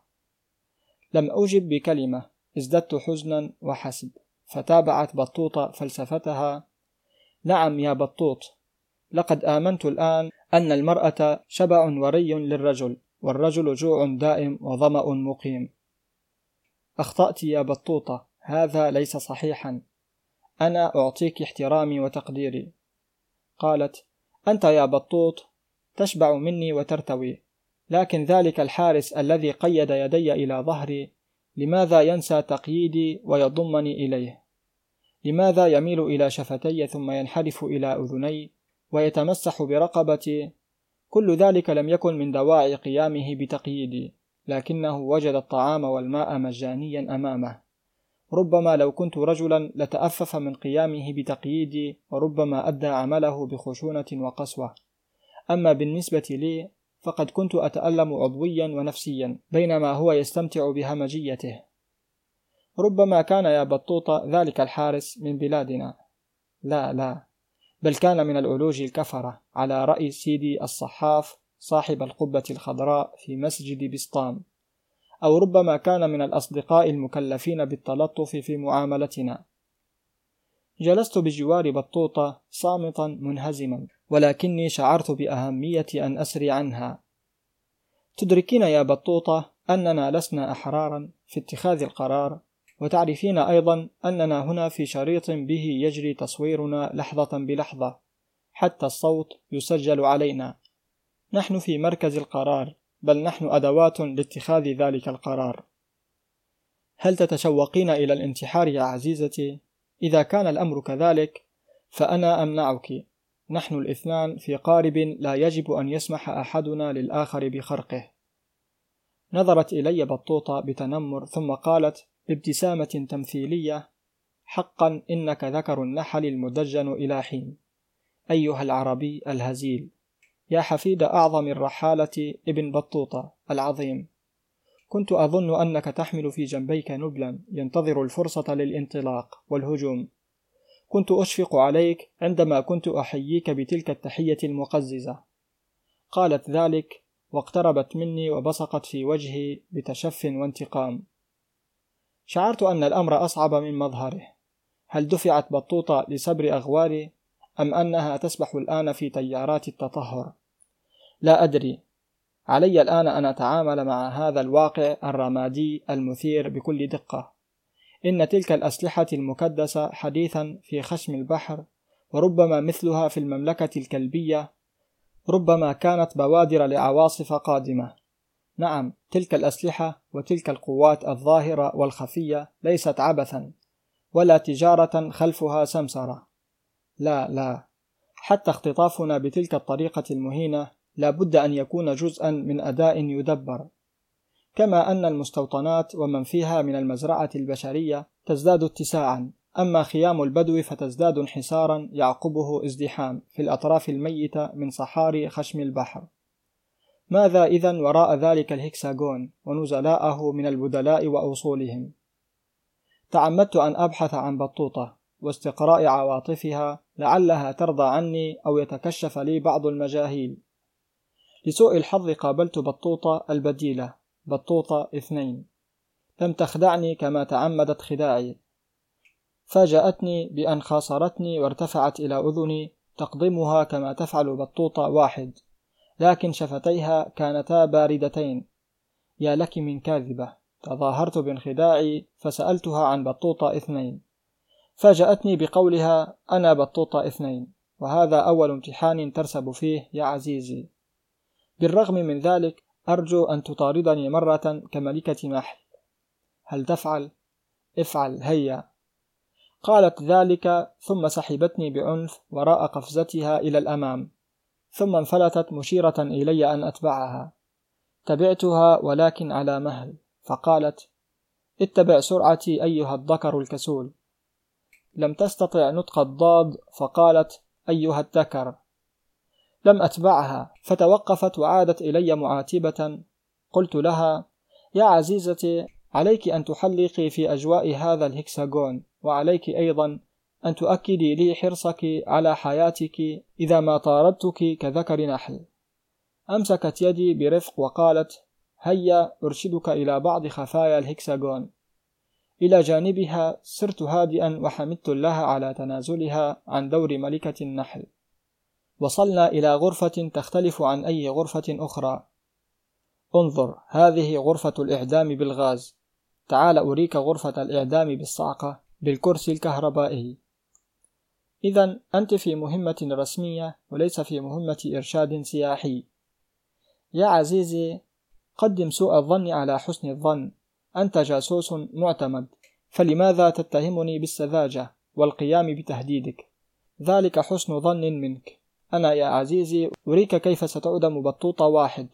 B: لم أجب بكلمة ازددت حزنا وحسب. فتابعت بطوطة فلسفتها. نعم يا بطوط لقد آمنت الآن أن المرأة شبع وري للرجل. والرجل جوع دائم وظمأ مقيم. أخطأت يا بطوطة هذا ليس صحيحا. أنا أعطيك احترامي وتقديري. قالت أنت يا بطوط تشبع مني وترتوي لكن ذلك الحارس الذي قيد يدي إلى ظهري لماذا ينسى تقييدي ويضمني إليه؟ لماذا يميل إلى شفتي ثم ينحرف إلى أذني ويتمسح برقبتي كل ذلك لم يكن من دواعي قيامه بتقييدي لكنه وجد الطعام والماء مجانيا أمامه. ربما لو كنت رجلا لتأفف من قيامه بتقييدي وربما أدى عمله بخشونة وقسوة. أما بالنسبة لي فقد كنت أتألم عضويا ونفسيا بينما هو يستمتع بهمجيته. ربما كان يا بطوطة ذلك الحارس من بلادنا. لا لا. بل كان من العلوج الكفرة على رأي سيدي الصحاف صاحب القبة الخضراء في مسجد بسطام أو ربما كان من الأصدقاء المكلفين بالتلطف في معاملتنا. جلست بجوار بطوطة صامتا منهزما ولكني شعرت بأهمية أن أسري عنها. تدركين يا بطوطة أننا لسنا أحرارا في اتخاذ القرار وتعرفين أيضا أننا هنا في شريط به يجري تصويرنا لحظة بلحظة حتى الصوت يسجل علينا. نحن في مركز القرار بل نحن أدوات لاتخاذ ذلك القرار. هل تتشوقين إلى الانتحار يا عزيزتي؟ إذا كان الأمر كذلك فأنا أمنعك. نحن الاثنان في قارب لا يجب أن يسمح أحدنا للآخر بخرقه. نظرت إلي بطوطة بتنمر ثم قالت بابتسامة تمثيلية حقا إنك ذكر النحل المدجن إلى حين. أيها العربي الهزيل. يا حفيد أعظم الرحالة ابن بطوطة العظيم. كنت أظن أنك تحمل في جنبيك نبلا ينتظر الفرصة للانطلاق والهجوم. كنت أشفق عليك عندما كنت أحييك بتلك التحية المقززة. قالت ذلك واقتربت مني وبصقت في وجهي بتشف وانتقام. شعرت أن الأمر أصعب من مظهره. هل دفعت بطوطة لصبر أغواري أم أنها تسبح الآن في تيارات التطهر؟ لا أدري. علي الآن أن أتعامل مع هذا الواقع الرمادي المثير بكل دقة. إن تلك الأسلحة المكدسة حديثا في خشم البحر وربما مثلها في المملكة الكلبية ربما كانت بوادر لعواصف قادمة. نعم تلك الأسلحة وتلك القوات الظاهرة والخفية ليست عبثا ولا تجارة خلفها سمسرة. لا لا. حتى اختطافنا بتلك الطريقة المهينة لا بد أن يكون جزءا من أداء يدبر. كما أن المستوطنات ومن فيها من المزرعة البشرية تزداد اتساعا أما خيام البدو فتزداد انحسارا يعقبه ازدحام في الأطراف الميتة من صحاري خشم البحر. ماذا إذا وراء ذلك الهكساغون ونزلاءه من البدلاء وأوصولهم؟ تعمدت أن أبحث عن بطوطة واستقراء عواطفها لعلها ترضى عني أو يتكشف لي بعض المجاهيل. لسوء الحظ قابلت بطوطة البديلة بطوطة اثنين. لم تخدعني كما تعمدت خداعي. فاجأتني بأن خاصرتني وارتفعت إلى أذني تقضمها كما تفعل بطوطة واحد. لكن شفتيها كانتا باردتين. يا لك من كاذبة. تظاهرت بانخداعي فسألتها عن بطوطة اثنين. فاجأتني بقولها أنا بطوطة اثنين وهذا أول امتحان ترسب فيه يا عزيزي. بالرغم من ذلك أرجو أن تطاردني مرة كملكة محل. هل تفعل؟ افعل هيا. قالت ذلك ثم سحبتني بعنف وراء قفزتها إلى الأمام. ثم انفلتت مشيرة إلي أن أتبعها. تبعتها ولكن على مهل. فقالت اتبع سرعتي أيها الذكر الكسول. لم تستطع نطق الضاد فقالت أيها الذكر. لم أتبعها. فتوقفت وعادت إلي معاتبة. قلت لها يا عزيزتي عليك أن تحلقي في أجواء هذا الهكساغون وعليك أيضا أن تؤكدي لي حرصك على حياتك إذا ما طاردتك كذكر نحل. أمسكت يدي برفق وقالت هيا أرشدك إلى بعض خفايا الهكساغون. إلى جانبها سرت هادئا وحمدت الله على تنازلها عن دور ملكة النحل. وصلنا إلى غرفة تختلف عن أي غرفة أخرى. انظر هذه غرفة الإعدام بالغاز. تعال أريك غرفة الإعدام بالصعقة بالكرسي الكهربائي. إذا أنت في مهمة رسمية وليس في مهمة إرشاد سياحي. يا عزيزي قدم سوء الظن على حسن الظن. أنت جاسوس معتمد. فلماذا تتهمني بالسذاجة والقيام بتهديدك؟ ذلك حسن ظن منك. أنا يا عزيزي أريك كيف ستعدم بطوطة واحد.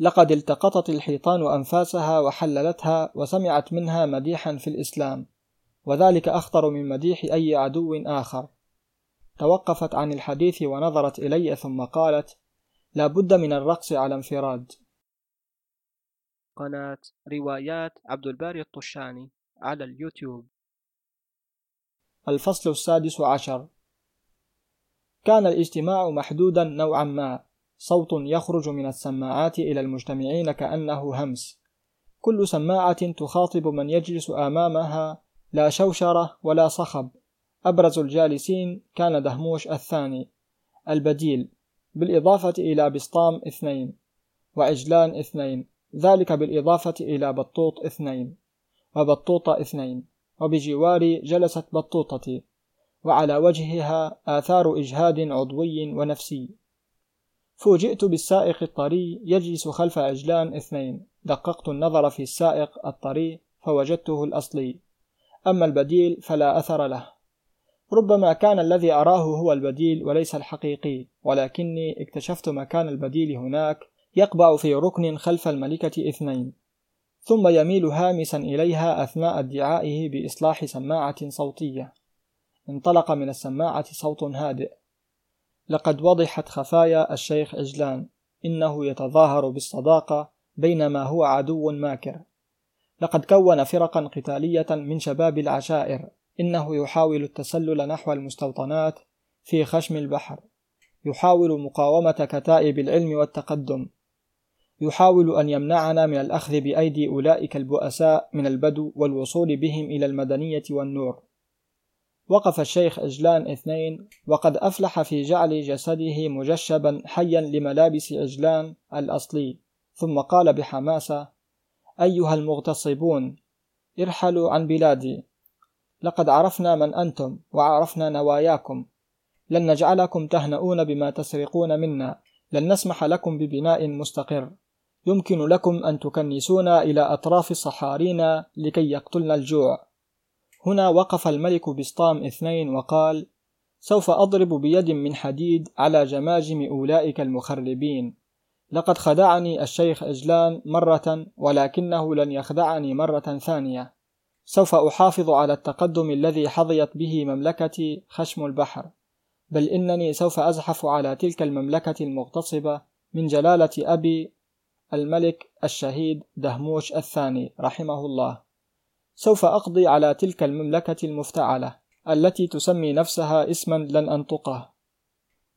B: لقد التقطت الحيطان أنفاسها وحللتها وسمعت منها مديحا في الإسلام. وذلك أخطر من مديح أي عدو آخر. توقفت عن الحديث ونظرت إلي ثم قالت لا بد من الرقص على انفراد.
A: قناة روايات عبد الباري الطشاني على اليوتيوب.
B: الفصل السادس عشر. كان الاجتماع محدودا نوعا ما. صوت يخرج من السماعات إلى المجتمعين كأنه همس. كل سماعة تخاطب من يجلس أمامها. لا شوشرة ولا صخب. أبرز الجالسين كان دهموش الثاني البديل بالإضافة إلى بسطام اثنين وعجلان اثنين ذلك بالإضافة إلى بطوط اثنين وبطوطة اثنين وبجواري جلست بطوطتي وعلى وجهها آثار إجهاد عضوي ونفسي. فوجئت بالسائق الطري يجلس خلف عجلان اثنين دققت النظر في السائق الطري فوجدته الأصلي. أما البديل فلا أثر له. ربما كان الذي أراه هو البديل وليس الحقيقي ولكني اكتشفت مكان البديل هناك يقبع في ركن خلف الملكة اثنين. ثم يميل هامسا إليها أثناء ادعائه بإصلاح سماعة صوتية. انطلق من السماعة صوت هادئ. لقد وضحت خفايا الشيخ عجلان إنه يتظاهر بالصداقة بينما هو عدو ماكر. لقد كون فرقا قتالية من شباب العشائر. إنه يحاول التسلل نحو المستوطنات في خشم البحر. يحاول مقاومة كتائب العلم والتقدم. يحاول أن يمنعنا من الأخذ بأيدي أولئك البؤساء من البدو والوصول بهم إلى المدنية والنور. وقف الشيخ عجلان اثنين وقد أفلح في جعل جسده مجشبا حيا لملابس عجلان الأصلي. ثم قال بحماسة أيها المغتصبون ارحلوا عن بلادي. لقد عرفنا من أنتم وعرفنا نواياكم. لن نجعلكم تهنؤون بما تسرقون منا. لن نسمح لكم ببناء مستقر. يمكن لكم أن تكنسونا إلى أطراف صحارينا لكي يقتلنا الجوع. هنا وقف الملك بسطام اثنين وقال سوف أضرب بيد من حديد على جماجم أولئك المخربين. لقد خدعني الشيخ إجلان مرة ولكنه لن يخدعني مرة ثانية. سوف أحافظ على التقدم الذي حظيت به مملكتي خشم البحر. بل إنني سوف أزحف على تلك المملكة المغتصبة من جلالة أبي الملك الشهيد دهموش الثاني رحمه الله. سوف أقضي على تلك المملكة المفتعلة التي تسمي نفسها اسما لن أنطقه.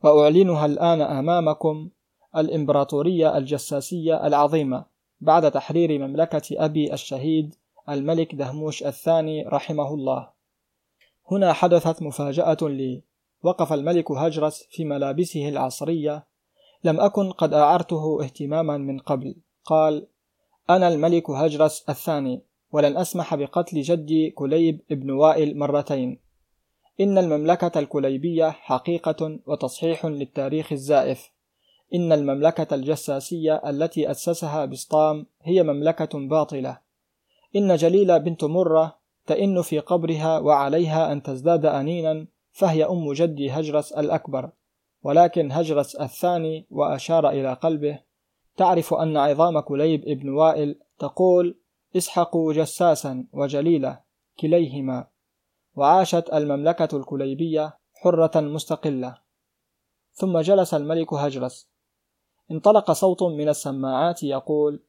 B: وأعلنها الآن أمامكم الإمبراطورية الجساسية العظيمة بعد تحرير مملكة أبي الشهيد الملك دهموش الثاني رحمه الله. هنا حدثت مفاجأة لي. وقف الملك هجرس في ملابسه العصرية. لم أكن قد أعرته اهتماما من قبل. قال أنا الملك هجرس الثاني ولن أسمح بقتل جدي كليب ابن وائل مرتين. إن المملكة الكليبية حقيقة وتصحيح للتاريخ الزائف. إن المملكة الجساسية التي أسسها بسطام هي مملكة باطلة. إن جليلة بنت مرة تئن في قبرها وعليها أن تزداد أنينا فهي أم جدي هجرس الأكبر. ولكن هجرس الثاني وأشار إلى قلبه. تعرف أن عظام كليب ابن وائل تقول اسحقوا جساسا وجليلة كليهما وعاشت المملكة الكليبية حرة مستقلة. ثم جلس الملك هجرس. انطلق صوت من السماعات يقول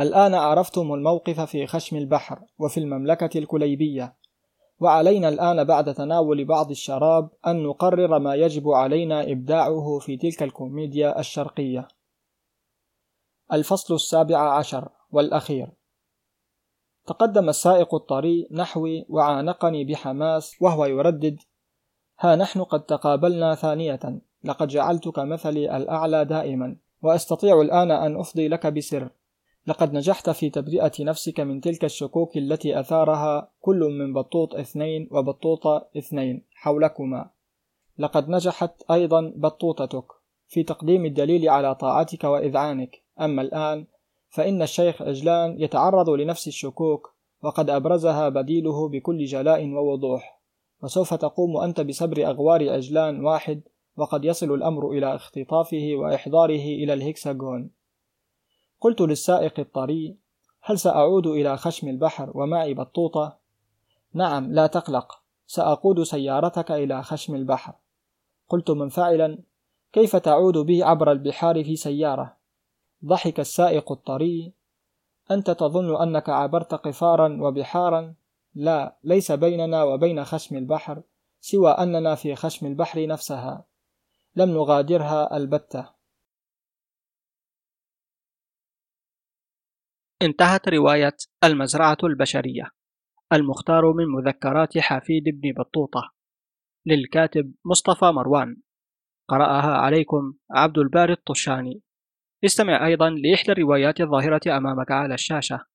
B: الآن عرفتم الموقف في خشم البحر وفي المملكة الكليبية. وعلينا الآن بعد تناول بعض الشراب أن نقرر ما يجب علينا إبداعه في تلك الكوميديا الشرقية. الفصل السابع عشر والأخير. تقدم السائق الطري نحوي وعانقني بحماس وهو يردد ها نحن قد تقابلنا ثانية لقد جعلتك مثلي الأعلى دائما وأستطيع الآن أن أفضي لك بسر. لقد نجحت في تبرئة نفسك من تلك الشكوك التي أثارها كل من بطوط اثنين وبطوطة اثنين حولكما. لقد نجحت أيضا بطوطتك في تقديم الدليل على طاعتك وإذعانك. أما الآن فإن الشيخ عجلان يتعرض لنفس الشكوك وقد أبرزها بديله بكل جلاء ووضوح. وسوف تقوم أنت بسبر أغوار عجلان واحد وقد يصل الأمر إلى اختطافه وإحضاره إلى الهكساغون قلت للسائق الطري هل سأعود إلى خشم البحر ومعي بطوطة؟ نعم لا تقلق سأقود سيارتك إلى خشم البحر قلت منفعلا كيف تعود بي عبر البحار في سيارة؟ ضحك السائق الطري أنت تظن أنك عبرت قفارا وبحارا؟ لا ليس بيننا وبين خشم البحر سوى أننا في خشم البحر نفسها لم نغادرها البتة
A: انتهت رواية المزرعة البشرية المختار من مذكرات حفيد بن بطوطة للكاتب مصطفى مروان. قرأها عليكم عبد الباري الطشاني. استمع أيضا لإحدى الروايات الظاهرة أمامك على الشاشة.